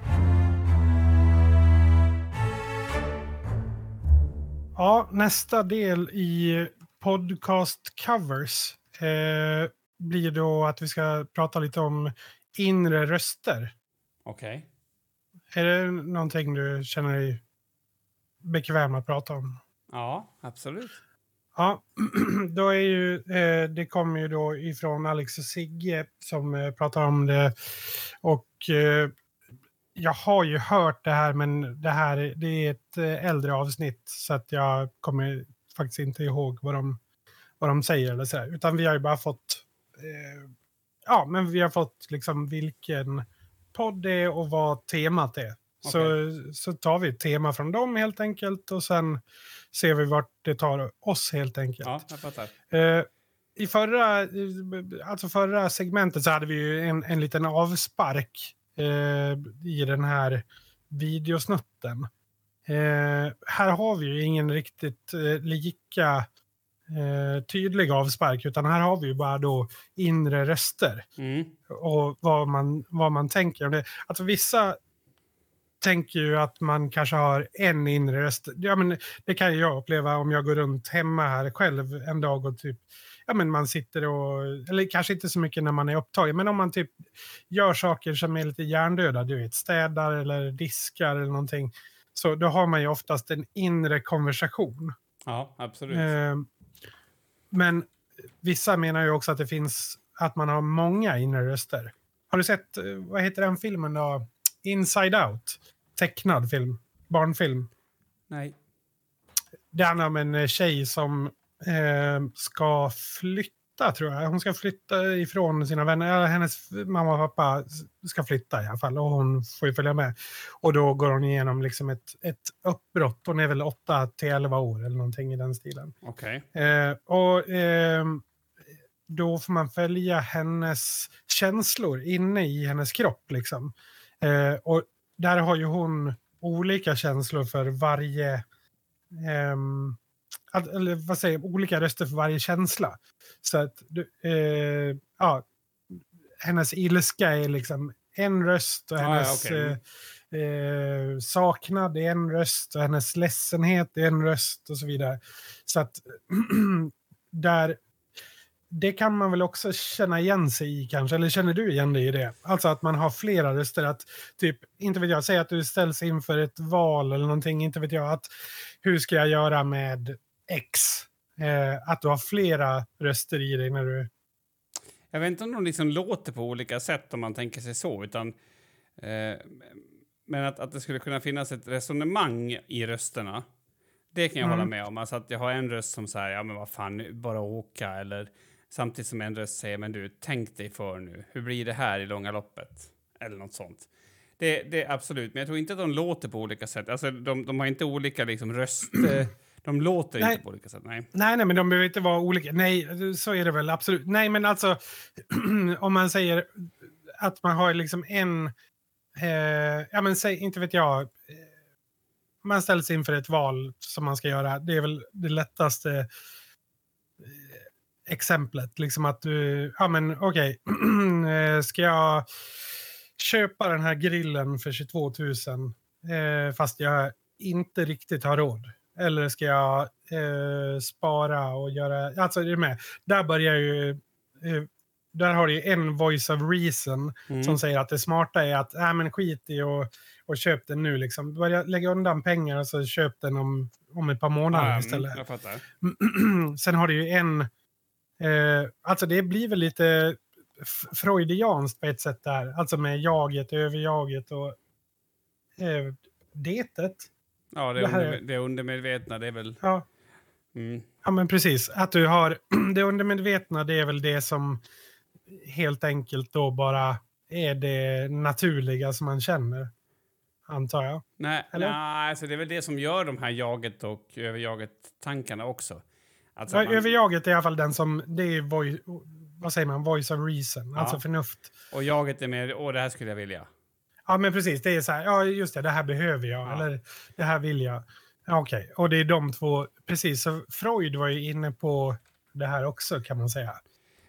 Ja, nästa del i podcast covers eh, blir då att vi ska prata lite om inre röster. Okej. Är det någonting du känner dig bekväm att prata om? Ja, absolut. Ja, då är ju, eh, det kommer ju då ifrån Alex och Sigge som eh, pratar om det. Och eh, jag har ju hört det här, men det här det är ett eh, äldre avsnitt så att jag kommer faktiskt inte ihåg vad de, vad de säger eller så här. Utan vi har ju bara fått, ja, men vi har fått liksom vilken podd det är och vad temat är. Så, så tar vi ett tema från dem helt enkelt och sen ser vi vart det tar oss helt enkelt. Ja, jag fattar. Eh, I förra, eh, alltså förra segmentet så hade vi ju en, en liten avspark eh, i den här videosnutten. Eh, här har vi ju ingen riktigt eh, lika eh, tydlig avspark utan här har vi ju bara då inre röster Mm. och vad man, vad man tänker. det. Alltså vissa tänker ju att man kanske har en inre röst. Ja, men det kan ju jag uppleva om jag går runt hemma här själv en dag och typ Ja, men man sitter och, eller kanske inte så mycket när man är upptagen, men om man typ gör saker som är lite hjärndöda, du vet, städar eller diskar eller någonting, så då har man ju oftast en inre konversation. Ja, absolut. Eh, men vissa menar ju också att det finns att man har många inre röster. Har du sett, eh, vad heter den filmen då? Inside Out. Tecknad film. Barnfilm. Nej. Det handlar om en eh, tjej som eh, ska flytta, tror jag. Hon ska flytta ifrån sina vänner. Hennes mamma och pappa ska flytta i alla fall. Och hon får ju följa med. Och då går hon igenom liksom ett, ett uppbrott. Hon är väl 8 till 11 år eller någonting i den stilen. Okej. Eh, och ehm, då får man följa hennes känslor inne i hennes kropp. Liksom. Eh, och där har ju hon olika känslor för varje... ehm, att, eller vad säger jag, olika röster för varje känsla. Så att, eh, ja, hennes ilska är liksom en röst och Ah, ja, hennes okej. eh, eh, saknad är en röst och hennes ledsenhet är en röst och så vidare. Så att där, det kan man väl också känna igen sig i kanske, eller känner du igen dig i det? Alltså att man har flera röster, att typ, inte vet jag, säg att du ställs inför ett val eller någonting, inte vet jag, att hur ska jag göra med X? Eh, att du har flera röster i dig när du... Jag vet inte om de liksom låter på olika sätt om man tänker sig så, utan... Eh, men att, att det skulle kunna finnas ett resonemang i rösterna, det kan jag Mm. hålla med om. Alltså att jag har en röst som säger, ja men vad fan, bara åka, eller samtidigt som en röst säger, men du, tänk dig för nu, hur blir det här i långa loppet? Eller något sånt. Det, det är absolut, men jag tror inte att de låter på olika sätt. Alltså de, de har inte olika liksom röst... De låter Nej. inte på olika sätt, nej. Nej, nej, men de behöver inte vara olika. Nej, så är det väl absolut. Nej, men alltså om man säger att man har liksom en... Eh, ja, men säg, inte vet jag. eh, Man ställs inför ett val som man ska göra. Det är väl det lättaste eh, exemplet. Liksom att du, ja men okej, eh, ska jag köpa den här grillen för 22 000 eh, fast jag inte riktigt har råd? Eller ska jag eh, spara och göra... Alltså, är du med? Där börjar ju... Eh, där har du ju en voice of reason Mm. som säger att det smarta är att äh, men skit i och, och köp den nu. Liksom. Börja lägga undan pengar och så köp den om, om ett par månader istället. mm, fattar. Sen har du ju en... Eh, alltså det blir väl lite freudianskt på ett sätt där. Alltså med jaget, överjaget och eh, detet. Ja, det, Det under, det undermedvetna, det är väl... Ja, Mm. ja, men precis. Att du har det undermedvetna, det är väl det som helt enkelt då bara är det naturliga som man känner. Antar jag. Nej, Eller? nej alltså det är väl det som gör de här jaget och överjaget-tankarna också. Alltså Ja, man- Överjaget är i alla fall den som, det är voice, vad säger man, voice of reason, Ja. alltså förnuft. Och jaget är mer, åh det här skulle jag vilja. Ja, men precis. Det är så här, ja just det, det här behöver jag, Ja. eller det här vill jag. Ja, Okej, och det är de två, precis. Så Freud var ju inne på det här också kan man säga.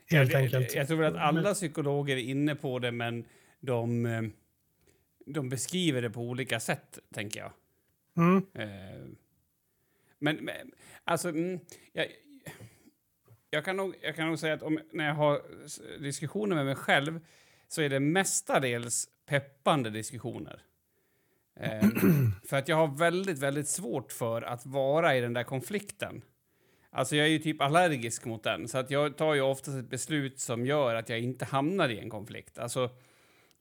Helt jag, enkelt. Jag tror att alla psykologer är inne på det, men de, eh, de beskriver det på olika sätt, tänker jag. Mm. Eh, Men, men alltså, mm, jag, jag, kan nog, jag kan nog säga att om, när jag har diskussioner med mig själv så är det mestadels peppande diskussioner. Eh, för att jag har väldigt, väldigt svårt för att vara i den där konflikten. Alltså jag är ju typ allergisk mot den, så att jag tar ju oftast ett beslut som gör att jag inte hamnar i en konflikt. Alltså,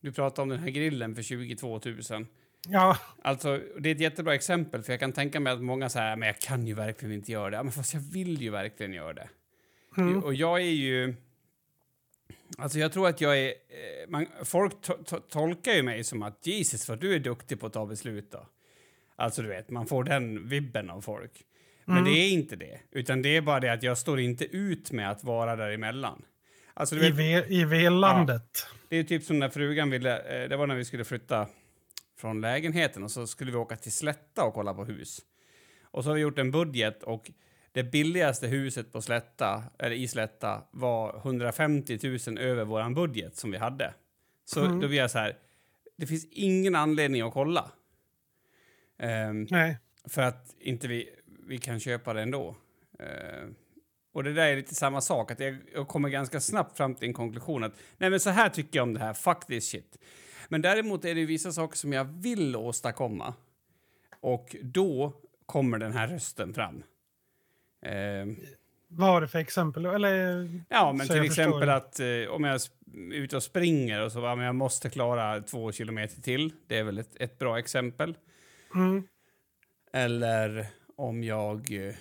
du pratar om den här grillen för 22 000. Ja, Alltså, det är ett jättebra exempel, för jag kan tänka mig att många säger men jag kan ju verkligen inte göra det. Men fast jag vill ju verkligen göra det. Mm. Och jag är ju... Alltså jag tror att jag är... eh, Man, folk to, to, tolkar ju mig som att Jesus vad du är duktig på att ta beslut då. Alltså du vet, man får den vibben av folk. Men Mm. det är inte det. Utan det är bara det att jag står inte ut med att vara däremellan. Alltså du I, vet, ve, I velandet. det är typ som när frugan ville... eh, Det var när vi skulle flytta från lägenheten och så skulle vi åka till Slätta och kolla på hus. Och så har vi gjort en budget och det billigaste huset på Slätta, eller i Slätta var 150 000 över våran budget som vi hade. Så då blir jag så här, det finns ingen anledning att kolla. Ehm, Nej. för att inte vi, vi kan köpa det ändå. Eh, och det där är lite samma sak, att jag, jag kommer ganska snabbt fram till en konklusion att nej men så här tycker jag om det här, fuck this shit. Men däremot är det vissa saker som jag vill åstadkomma. Och då kommer den här rösten fram. Eh, Vad har du för exempel? Eller, ja, men till förstår exempel det. att eh, om jag är ute och springer och så, ja, men jag måste klara två kilometer till. Det är väl ett, ett bra exempel. mm, Eller om jag... Eh,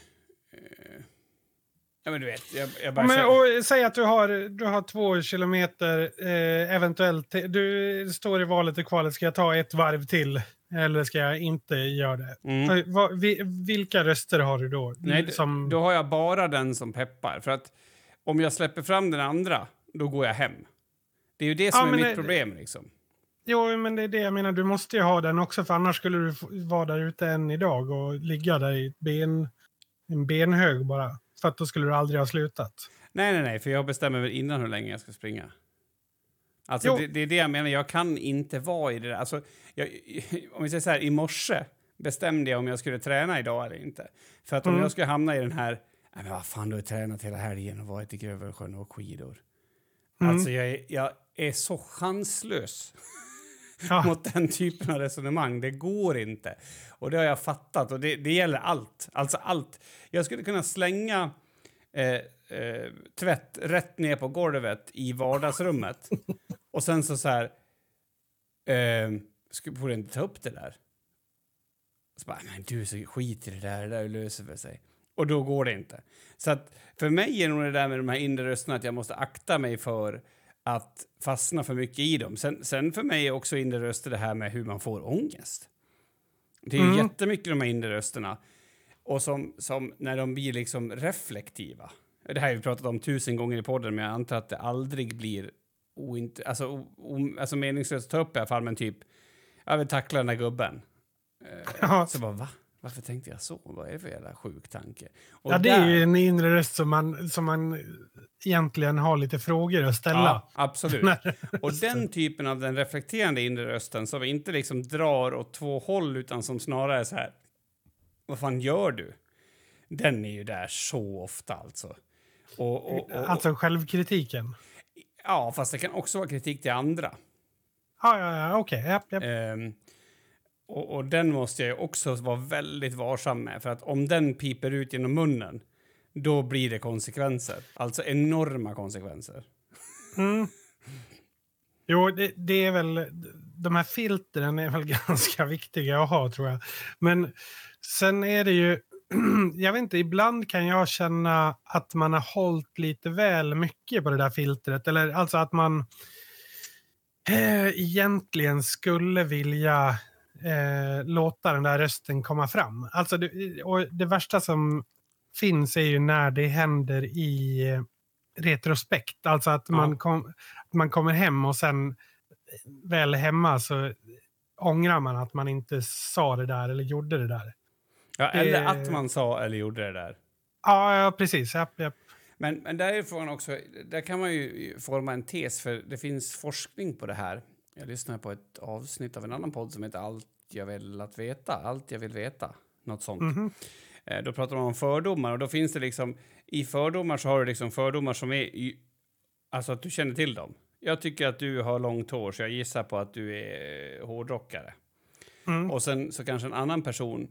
ja, men du vet, jag, jag bara men, och, säg att du har, du har två kilometer, eh, eventuellt. Du står i valet och kvalet. Ska jag ta ett varv till? Eller ska jag inte göra det? Mm. Vad- vi, vilka röster har du då? Nej, som, då har jag bara den som peppar. För att om jag släpper fram den andra, då går jag hem. Det är ju det som Ja, är mitt det- problem. Liksom. Jo, men det är det jag menar. Du måste ju ha den också, för annars skulle du vara där ute än idag och ligga där i ben, en benhög bara. För att då skulle du aldrig ha slutat. Nej, nej, nej, för jag bestämmer väl innan hur länge jag ska springa. Alltså, det, det är det jag menar. Jag kan inte vara i det där. Alltså, jag, om vi säger så här, i morse bestämde jag om jag skulle träna idag eller inte. För att om Mm. jag skulle hamna i den här, nej men vad fan, du har tränat hela helgen och varit i Grövelsjön och skidor. Mm. Alltså, jag är, jag är så chanslös. Ja. mot den typen av resonemang. Det går inte. Och det har jag fattat. Och det, det gäller allt. Alltså allt. Jag skulle kunna slänga eh, eh, tvätt rätt ner på golvet i vardagsrummet. och sen så så här... Eh, skulle, borde inte ta upp det där. Så bara, men du, så skit i det där. Det där löser väl sig. Och då går det inte. Så att för mig är nog det där med de här inre rösterna att jag måste akta mig för att fastna för mycket i dem. Sen, sen för mig är också inre röster det här med hur man får ångest. Det är ju Mm. jättemycket de här inre rösterna. Och som, som när de blir liksom reflektiva. Det här har vi pratat om tusen gånger i podden, men jag antar att det aldrig blir oint alltså, o, alltså meningslöst att ta upp i alla fall, men typ, jag vill tackla den där gubben. Eh, Ja. Så bara, va? Varför tänkte jag så? Vad är det för jävla sjuk tanke? Och Ja, det är där- ju en inre röst som man, som man egentligen har lite frågor att ställa. Ja, absolut. Och den typen av den reflekterande inre rösten som inte liksom drar åt två håll utan som snarare är så här, vad fan gör du? Den är ju där så ofta alltså. Och, och, och, Alltså självkritiken. ja, fast det kan också vara kritik till andra. Ja, ja, ja okej. Japp, japp. Ehm, och, och den måste jag också vara väldigt varsam med, för att om den piper ut genom munnen, då blir det konsekvenser. Alltså enorma konsekvenser. Mm. Jo, det, det är väl... De här filtren är väl ganska viktiga att ha, tror jag. Men sen är det ju... Jag vet inte, ibland kan jag känna att man har hållit lite väl mycket på det där filtret. Eller alltså att man eh, egentligen skulle vilja eh, låta den där rösten komma fram. Alltså det, och det värsta som finns är ju när det händer i eh, retrospekt. Alltså att man, Ja. kom, man kommer hem och sen väl hemma så ångrar man att man inte sa det där eller gjorde det där. Ja, eller Eh. att man sa eller gjorde det där. Ja, ja precis. Japp, japp. Men, men där är frågan också, där kan man ju forma en tes, för det finns forskning på det här. Jag lyssnade på ett avsnitt av en annan podd som heter Allt jag vill att veta, allt jag vill veta, något sånt. Mhm. Eh, Då pratar man om fördomar och då finns det liksom, i fördomar så har du liksom fördomar som är, i, alltså att du känner till dem. Jag tycker att du har långt hår så jag gissar på att du är hårdrockare. Mm. Och sen så kanske en annan person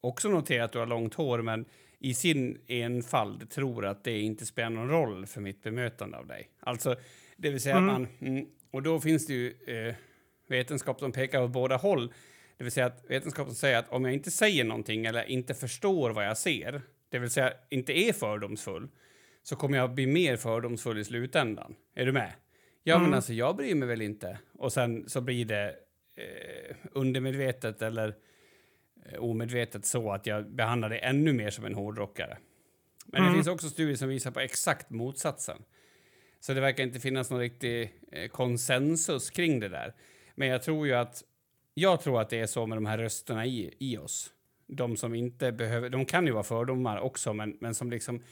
också noterar att du har långt hår men i sin enfald tror att det inte spelar någon roll för mitt bemötande av dig. Alltså, det vill säga Mm. att man... Mm, och då finns det ju eh, vetenskap som pekar åt båda håll. Det vill säga att vetenskapen säger att om jag inte säger någonting eller inte förstår vad jag ser, det vill säga inte är fördomsfull, så kommer jag bli mer fördomsfull i slutändan. Är du med? Ja, Mm. men alltså jag bryr mig väl inte. Och sen så blir det eh, undermedvetet eller omedvetet så att jag behandlar det ännu mer som en hårdrockare. Men det Mm. finns också studier som visar på exakt motsatsen. Så det verkar inte finnas någon riktig eh, konsensus kring det där. Men jag tror ju att jag tror att det är så med de här rösterna i, i oss. De som inte behöver, de kan ju vara fördomar också, men, men som liksom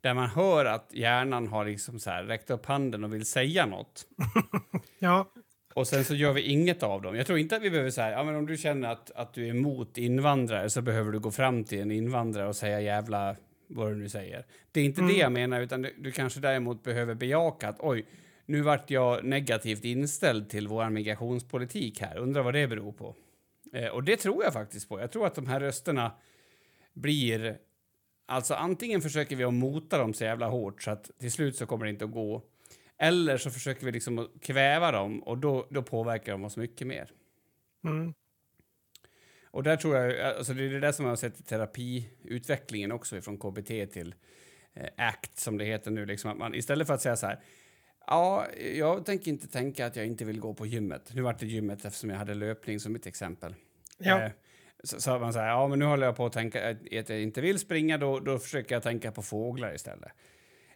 där man hör att hjärnan har liksom så här räckt upp handen och vill säga något. Ja, Och sen så gör vi inget av dem. Jag tror inte att vi behöver säga, ja men om du känner att, att du är emot invandrare så behöver du gå fram till en invandrare och säga jävla vad du nu säger. Det är inte det jag menar, utan du, du kanske däremot behöver bejaka att oj, nu vart jag negativt inställd till vår migrationspolitik här. Undrar vad det beror på. Eh, och det tror jag faktiskt på. Jag tror att de här rösterna blir... Alltså antingen försöker vi att mota dem så jävla hårt så att till slut så kommer det inte att gå. Eller så försöker vi liksom kväva dem och då, då påverkar de oss mycket mer. mm. Och där tror jag, alltså det är det där som jag har sett i terapiutvecklingen också från KBT till eh, ACT som det heter nu, liksom att man istället för att säga så här, ja, jag tänker inte tänka att jag inte vill gå på gymmet. Nu vart det gymmet eftersom jag hade löpning som ett exempel. Ja. Eh, så, så man säger, ja men nu håller jag på att tänka att att jag inte vill springa, då, då försöker jag tänka på fåglar istället.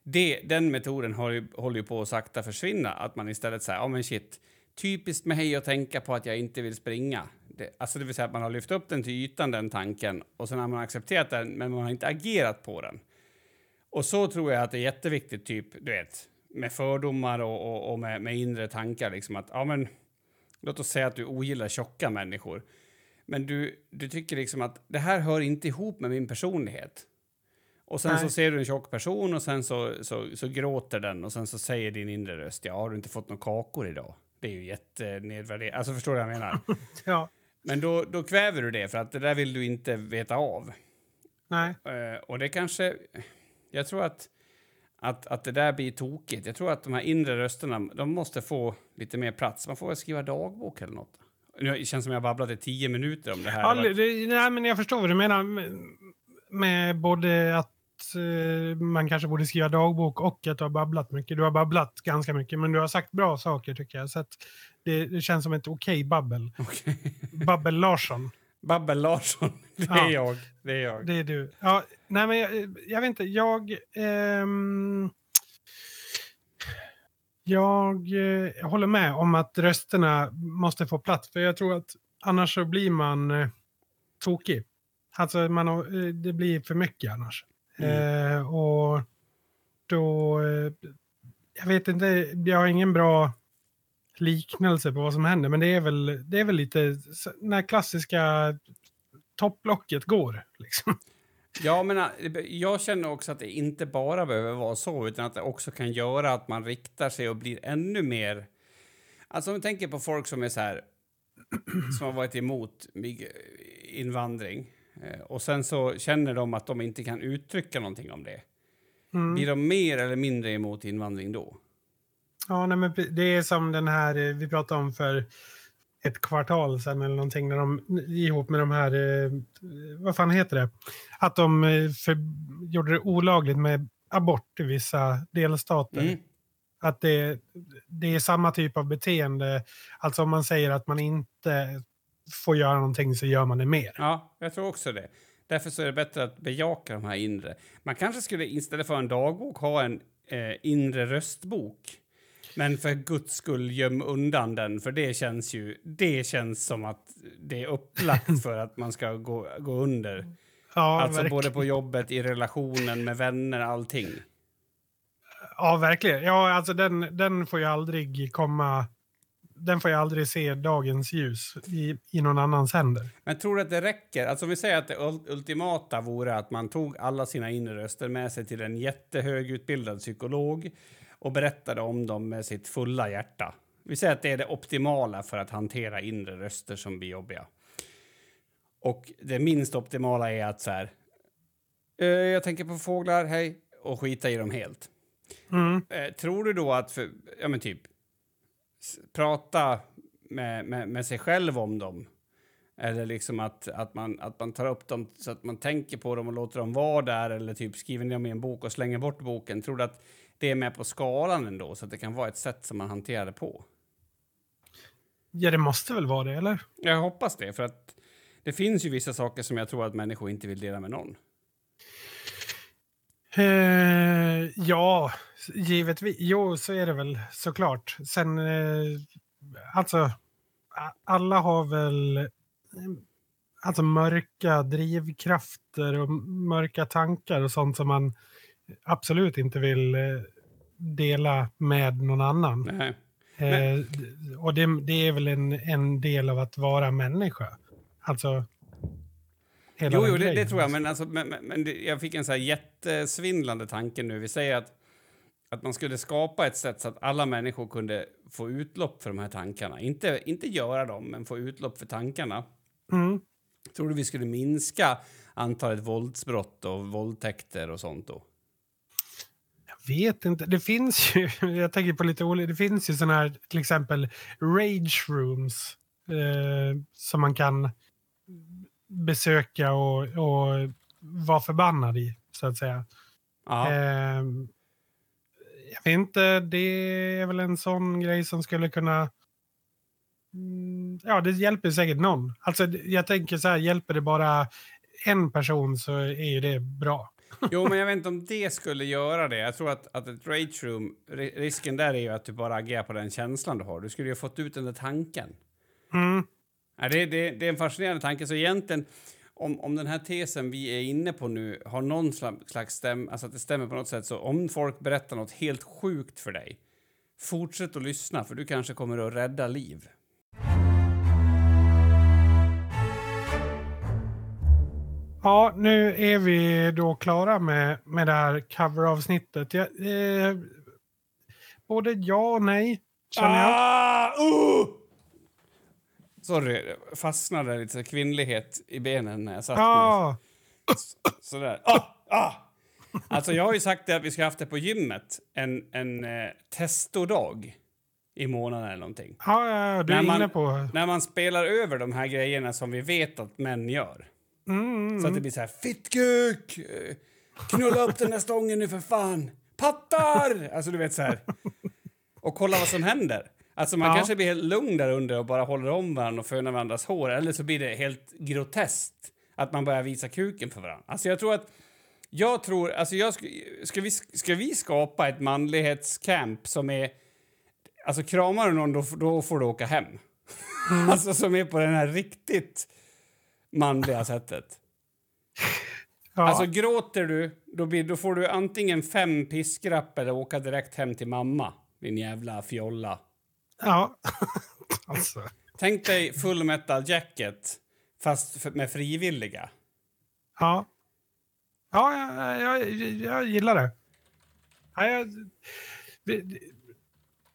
Det, den metoden håller ju, håller ju på att sakta försvinna, att man istället säger, ja men shit, typiskt mig att tänka på att jag inte vill springa. Det, alltså det vill säga att man har lyft upp den till ytan, den tanken, och sen har man accepterat den, men man har inte agerat på den. Och så tror jag att det är jätteviktigt, typ, du vet, med fördomar och, och, och med, med inre tankar, liksom att, ja men, låt oss säga att du ogillar tjocka människor. Men du, du tycker liksom att det här hör inte ihop med min personlighet. Och sen Nej. så ser du en tjock person och sen så, så, så gråter den och sen så säger din inre röst, ja har du inte fått några kakor idag? Det är ju jättenedvärderande. Alltså förstår du vad jag menar? ja. Men då, då kväver du det för att det där vill du inte veta av. Nej. Eh, och det kanske... Jag tror att, att, att det där blir tokigt. Jag tror att de här inre rösterna de måste få lite mer plats. Man får väl skriva dagbok eller något. Nu känns som jag babblat i tio minuter om det här. Ja, Det nej, men jag förstår vad du menar med, med både att eh, man kanske borde skriva dagbok och att du har babblat mycket. Du har babblat ganska mycket, men du har sagt bra saker tycker jag. Så att det, det känns som ett okej babbel. Okej. Babbel Larsson, Babbel Larsson, det är Ja. jag. Det är jag. det är du. Ja, nej, men jag, jag vet inte, jag... ehm, jag eh, håller med om att rösterna måste få plats, för jag tror att annars så blir man eh, tokig. Alltså man, eh, det blir för mycket annars. Eh, och då... Eh, jag vet inte, jag har ingen bra liknelse på vad som händer, men det är väl, det är väl lite när klassiska topplocket går. Liksom. Ja, men äh, jag känner också att det inte bara behöver vara så, utan att det också kan göra att man riktar sig och blir ännu mer... Alltså om vi tänker på folk som är så här, som har varit emot mig- invandring eh, och sen så känner de att de inte kan uttrycka någonting om det. Mm. Blir de mer eller mindre emot invandring då? Ja, nej, men det är som den här eh, vi pratade om för ett kvartal sedan eller någonting när de ihop med de här, eh, vad fan heter det? Att de eh, för, gjorde det olagligt med abort i vissa delstater. Mm. Att det, det är samma typ av beteende. Alltså om man säger att man inte får göra någonting så gör man det mer. Ja, jag tror också det. Därför så är det bättre att bejaka de här inre. Man kanske skulle istället för en dagbok ha en eh, inre röstbok. Men för guds skull göm undan den, för det känns ju det känns som att det är upplagt för att man ska gå, gå under. Ja, alltså verkligen. både på jobbet, i relationen med vänner, allting. Ja, verkligen. Ja, alltså den, den får ju aldrig komma... Den får ju aldrig se dagens ljus i, i någon annans händer. Men tror du att det räcker? Alltså om vi säger att det ul- ultimata vore att man tog alla sina inre röster med sig till en jättehögutbildad psykolog och berättade om dem med sitt fulla hjärta. Vi säger att det är det optimala för att hantera inre röster som blir jobbiga. Och det minst optimala är att så här... "Eh, jag tänker på fåglar, hej, och skita i dem helt. Mm. Eh, tror du då att, för, ja men typ, prata med, med, med sig själv om dem Eller liksom att, att, man, att man tar upp dem så att man tänker på dem och låter dem vara där eller typ skriver ner dem i en bok och slänger bort boken. Tror du att det är med på skalan ändå så att det kan vara ett sätt som man hanterar det på? Ja, det måste väl vara det, eller? Jag hoppas det, för att det finns ju vissa saker som jag tror att människor inte vill dela med någon. Eh, ja, givetvis. Jo, så är det väl såklart. Sen, eh, alltså, alla har väl eh, alltså mörka drivkrafter och mörka tankar och sånt som man absolut inte vill eh, dela med någon annan. Nej. Eh, och det, det är väl en, en del av att vara människa. Alltså... hela Jo, jo det, det tror jag, men, alltså, men, men, men det, jag fick en så här jättesvindlande tanke nu. Vi säger att, att man skulle skapa ett sätt så att alla människor kunde få utlopp för de här tankarna. Inte, inte göra dem, men få utlopp för tankarna. Mm. Tror du vi skulle minska antalet våldsbrott och våldtäkter och sånt då? Jag vet inte. Det finns ju, jag tänker på lite olika, det finns ju sådana här till exempel rage rooms eh, som man kan besöka och, och vara förbannad i, så att säga. Ja. Eh, jag vet inte, det är väl en sån grej som skulle kunna... Mm, ja, det hjälper säkert någon. Alltså, jag tänker så här, hjälper det bara en person så är ju det bra. Jo, men jag vet inte om det skulle göra det. Jag tror att, att ett rage room, ri- risken där är ju att du bara agerar på den känslan du har. Du skulle ju ha fått ut den där tanken. Mm. Ja, det, det, det är en fascinerande tanke. Så egentligen, om, om den här tesen vi är inne på nu har någon sla- slags stäm, alltså att det stämmer på något sätt, så om folk berättar något helt sjukt för dig, fortsätt att lyssna, för du kanske kommer att rädda liv. Ja, nu är vi då klara med, med det här coveravsnittet. Jag, eh, både ja och nej, känner jag. Ah, uh! Sorry, fastnade lite så kvinnlighet i benen när jag satt ner. Ja, Sådär. Ah, ah. Alltså jag har ju sagt att vi ska ha haft det på gymmet, en, en eh, testodag i månaden eller någonting. ja, ja, du är När man- inne på... När man spelar över de här grejerna som vi vet att män gör. Mm, Så att det blir så här, fittkuk! eh, Knulla upp den där stången nu för fan! Pattar! Alltså du vet så här. Och kolla vad som händer. Alltså man Ja. kanske blir helt lugn där under och bara håller om varandra och fönar varandras hår. Eller så blir det helt groteskt att man börjar visa kuken för varandra. Alltså jag tror att jag tror, alltså jag ska, ska, vi, ska vi skapa ett manlighetscamp som är... Alltså kramar du någon då, då får du åka hem. alltså som är på det här riktigt manliga sättet. Ja, Alltså gråter du, då, blir, då får du antingen fem piskrapp eller åka direkt hem till mamma. Din jävla fjolla. Ja. alltså. Tänk dig full metal jacket, fast med frivilliga. Ja. Ja, jag, jag, jag gillar det. Ja, jag, vi,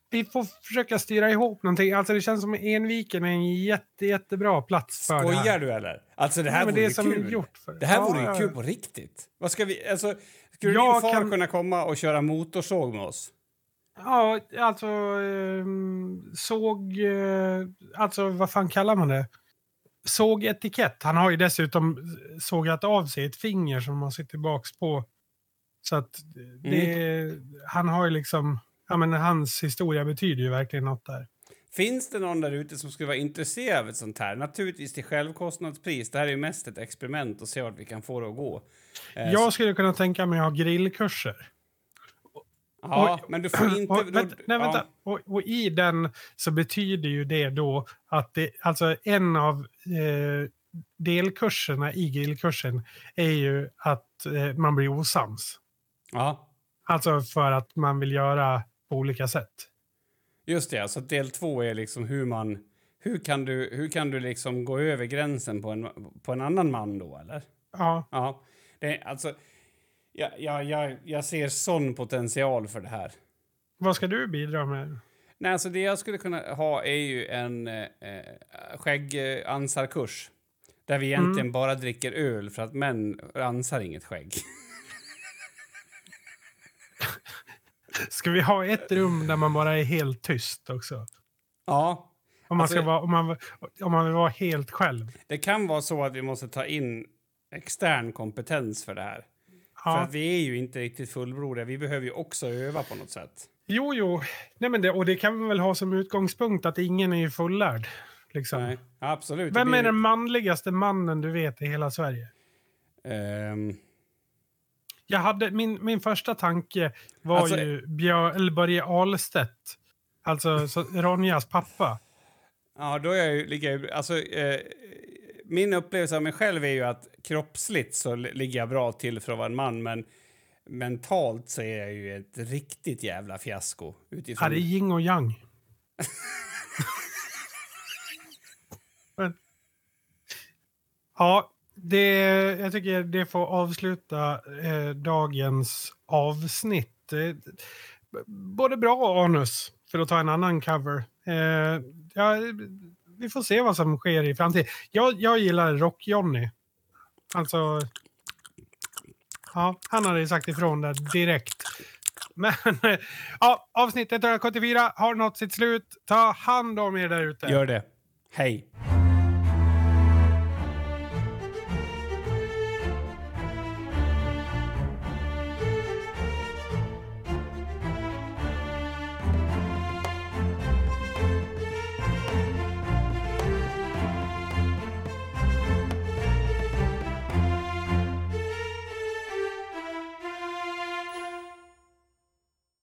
vi får försöka styra ihop någonting. Alltså det känns som Enviken är en jätte, jättebra plats för det här. Skojar du eller? Alltså det här Nej, vore det ju som kul. gjort för- Det här Ja, vore ju kul på riktigt. Vad ska vi, alltså, skulle Jag din far kan- kunna komma och köra motorsåg med oss? Ja, alltså ehm, såg... eh, alltså vad fan kallar man det? Sågetikett. Han har ju dessutom sågat av sig ett finger som man sitter tillbaks på. Så att det... Han har ju liksom... Ja, men hans historia betyder ju verkligen något där. Finns det någon där ute som skulle vara intresserad av ett sånt här? Naturligtvis till självkostnadspris. Det här är ju mest ett experiment och se vart vi kan få det att gå. Eh, Jag skulle kunna tänka mig att ha grillkurser. Ja, och- men du får inte... Och, då- vänta, nej, vänta. Ja. Och, och i den så betyder ju det då att det, alltså en av eh, delkurserna i grillkursen är ju att eh, man blir osams. ja, Alltså för att man vill göra på olika sätt. just det. Så del två är liksom hur man... Hur kan du, hur kan du liksom gå över gränsen på en, på en annan man då, eller? Ja, Ja. Det, är- alltså, jag, jag, jag, jag ser sån potential för det här. vad ska du bidra med? Nej, alltså det jag skulle kunna ha är ju en eh, skäggansarkurs. Där vi egentligen Mm. bara dricker öl för att män ansar inget skägg. Ska vi ha ett rum där man bara är helt tyst också? Ja. Om man, Alltså- ska vara, om, man, om man vill vara helt själv. Det kan vara så att vi måste ta in extern kompetens för det här. För Ja. att vi är ju inte riktigt fullblodiga. Vi behöver ju också öva på något sätt. Jo, jo. Nej, men det, och det kan vi väl ha som utgångspunkt att ingen är ju fullärd. Liksom. Nej, absolut. Vem är den manligaste mannen du vet i hela Sverige? Ehm, Jag hade, min, min första tanke var Alltså- ju Björ, Börje Ahlstedt. Alltså så, Ronjas pappa. ja, då är jag ju, ligger jag, ju- alltså, eh, min upplevelse av mig själv är ju att kroppsligt så li- ligger jag bra till för att vara en man, men mentalt så är jag ju ett riktigt jävla fiasko. Ja, Utifrån... det är yin och yang. Men, ja, det, jag tycker det får avsluta eh, dagens avsnitt. Eh, både bra och anus, för att ta en annan cover. Eh, ja, vi får se vad som sker i framtiden. Jag, jag gillar Rock-Johnny. Alltså... Ja, han hade ju sagt ifrån där direkt. Men ja, avsnitt 174 har nått sitt slut. Ta hand om er där ute. Gör det. Hej!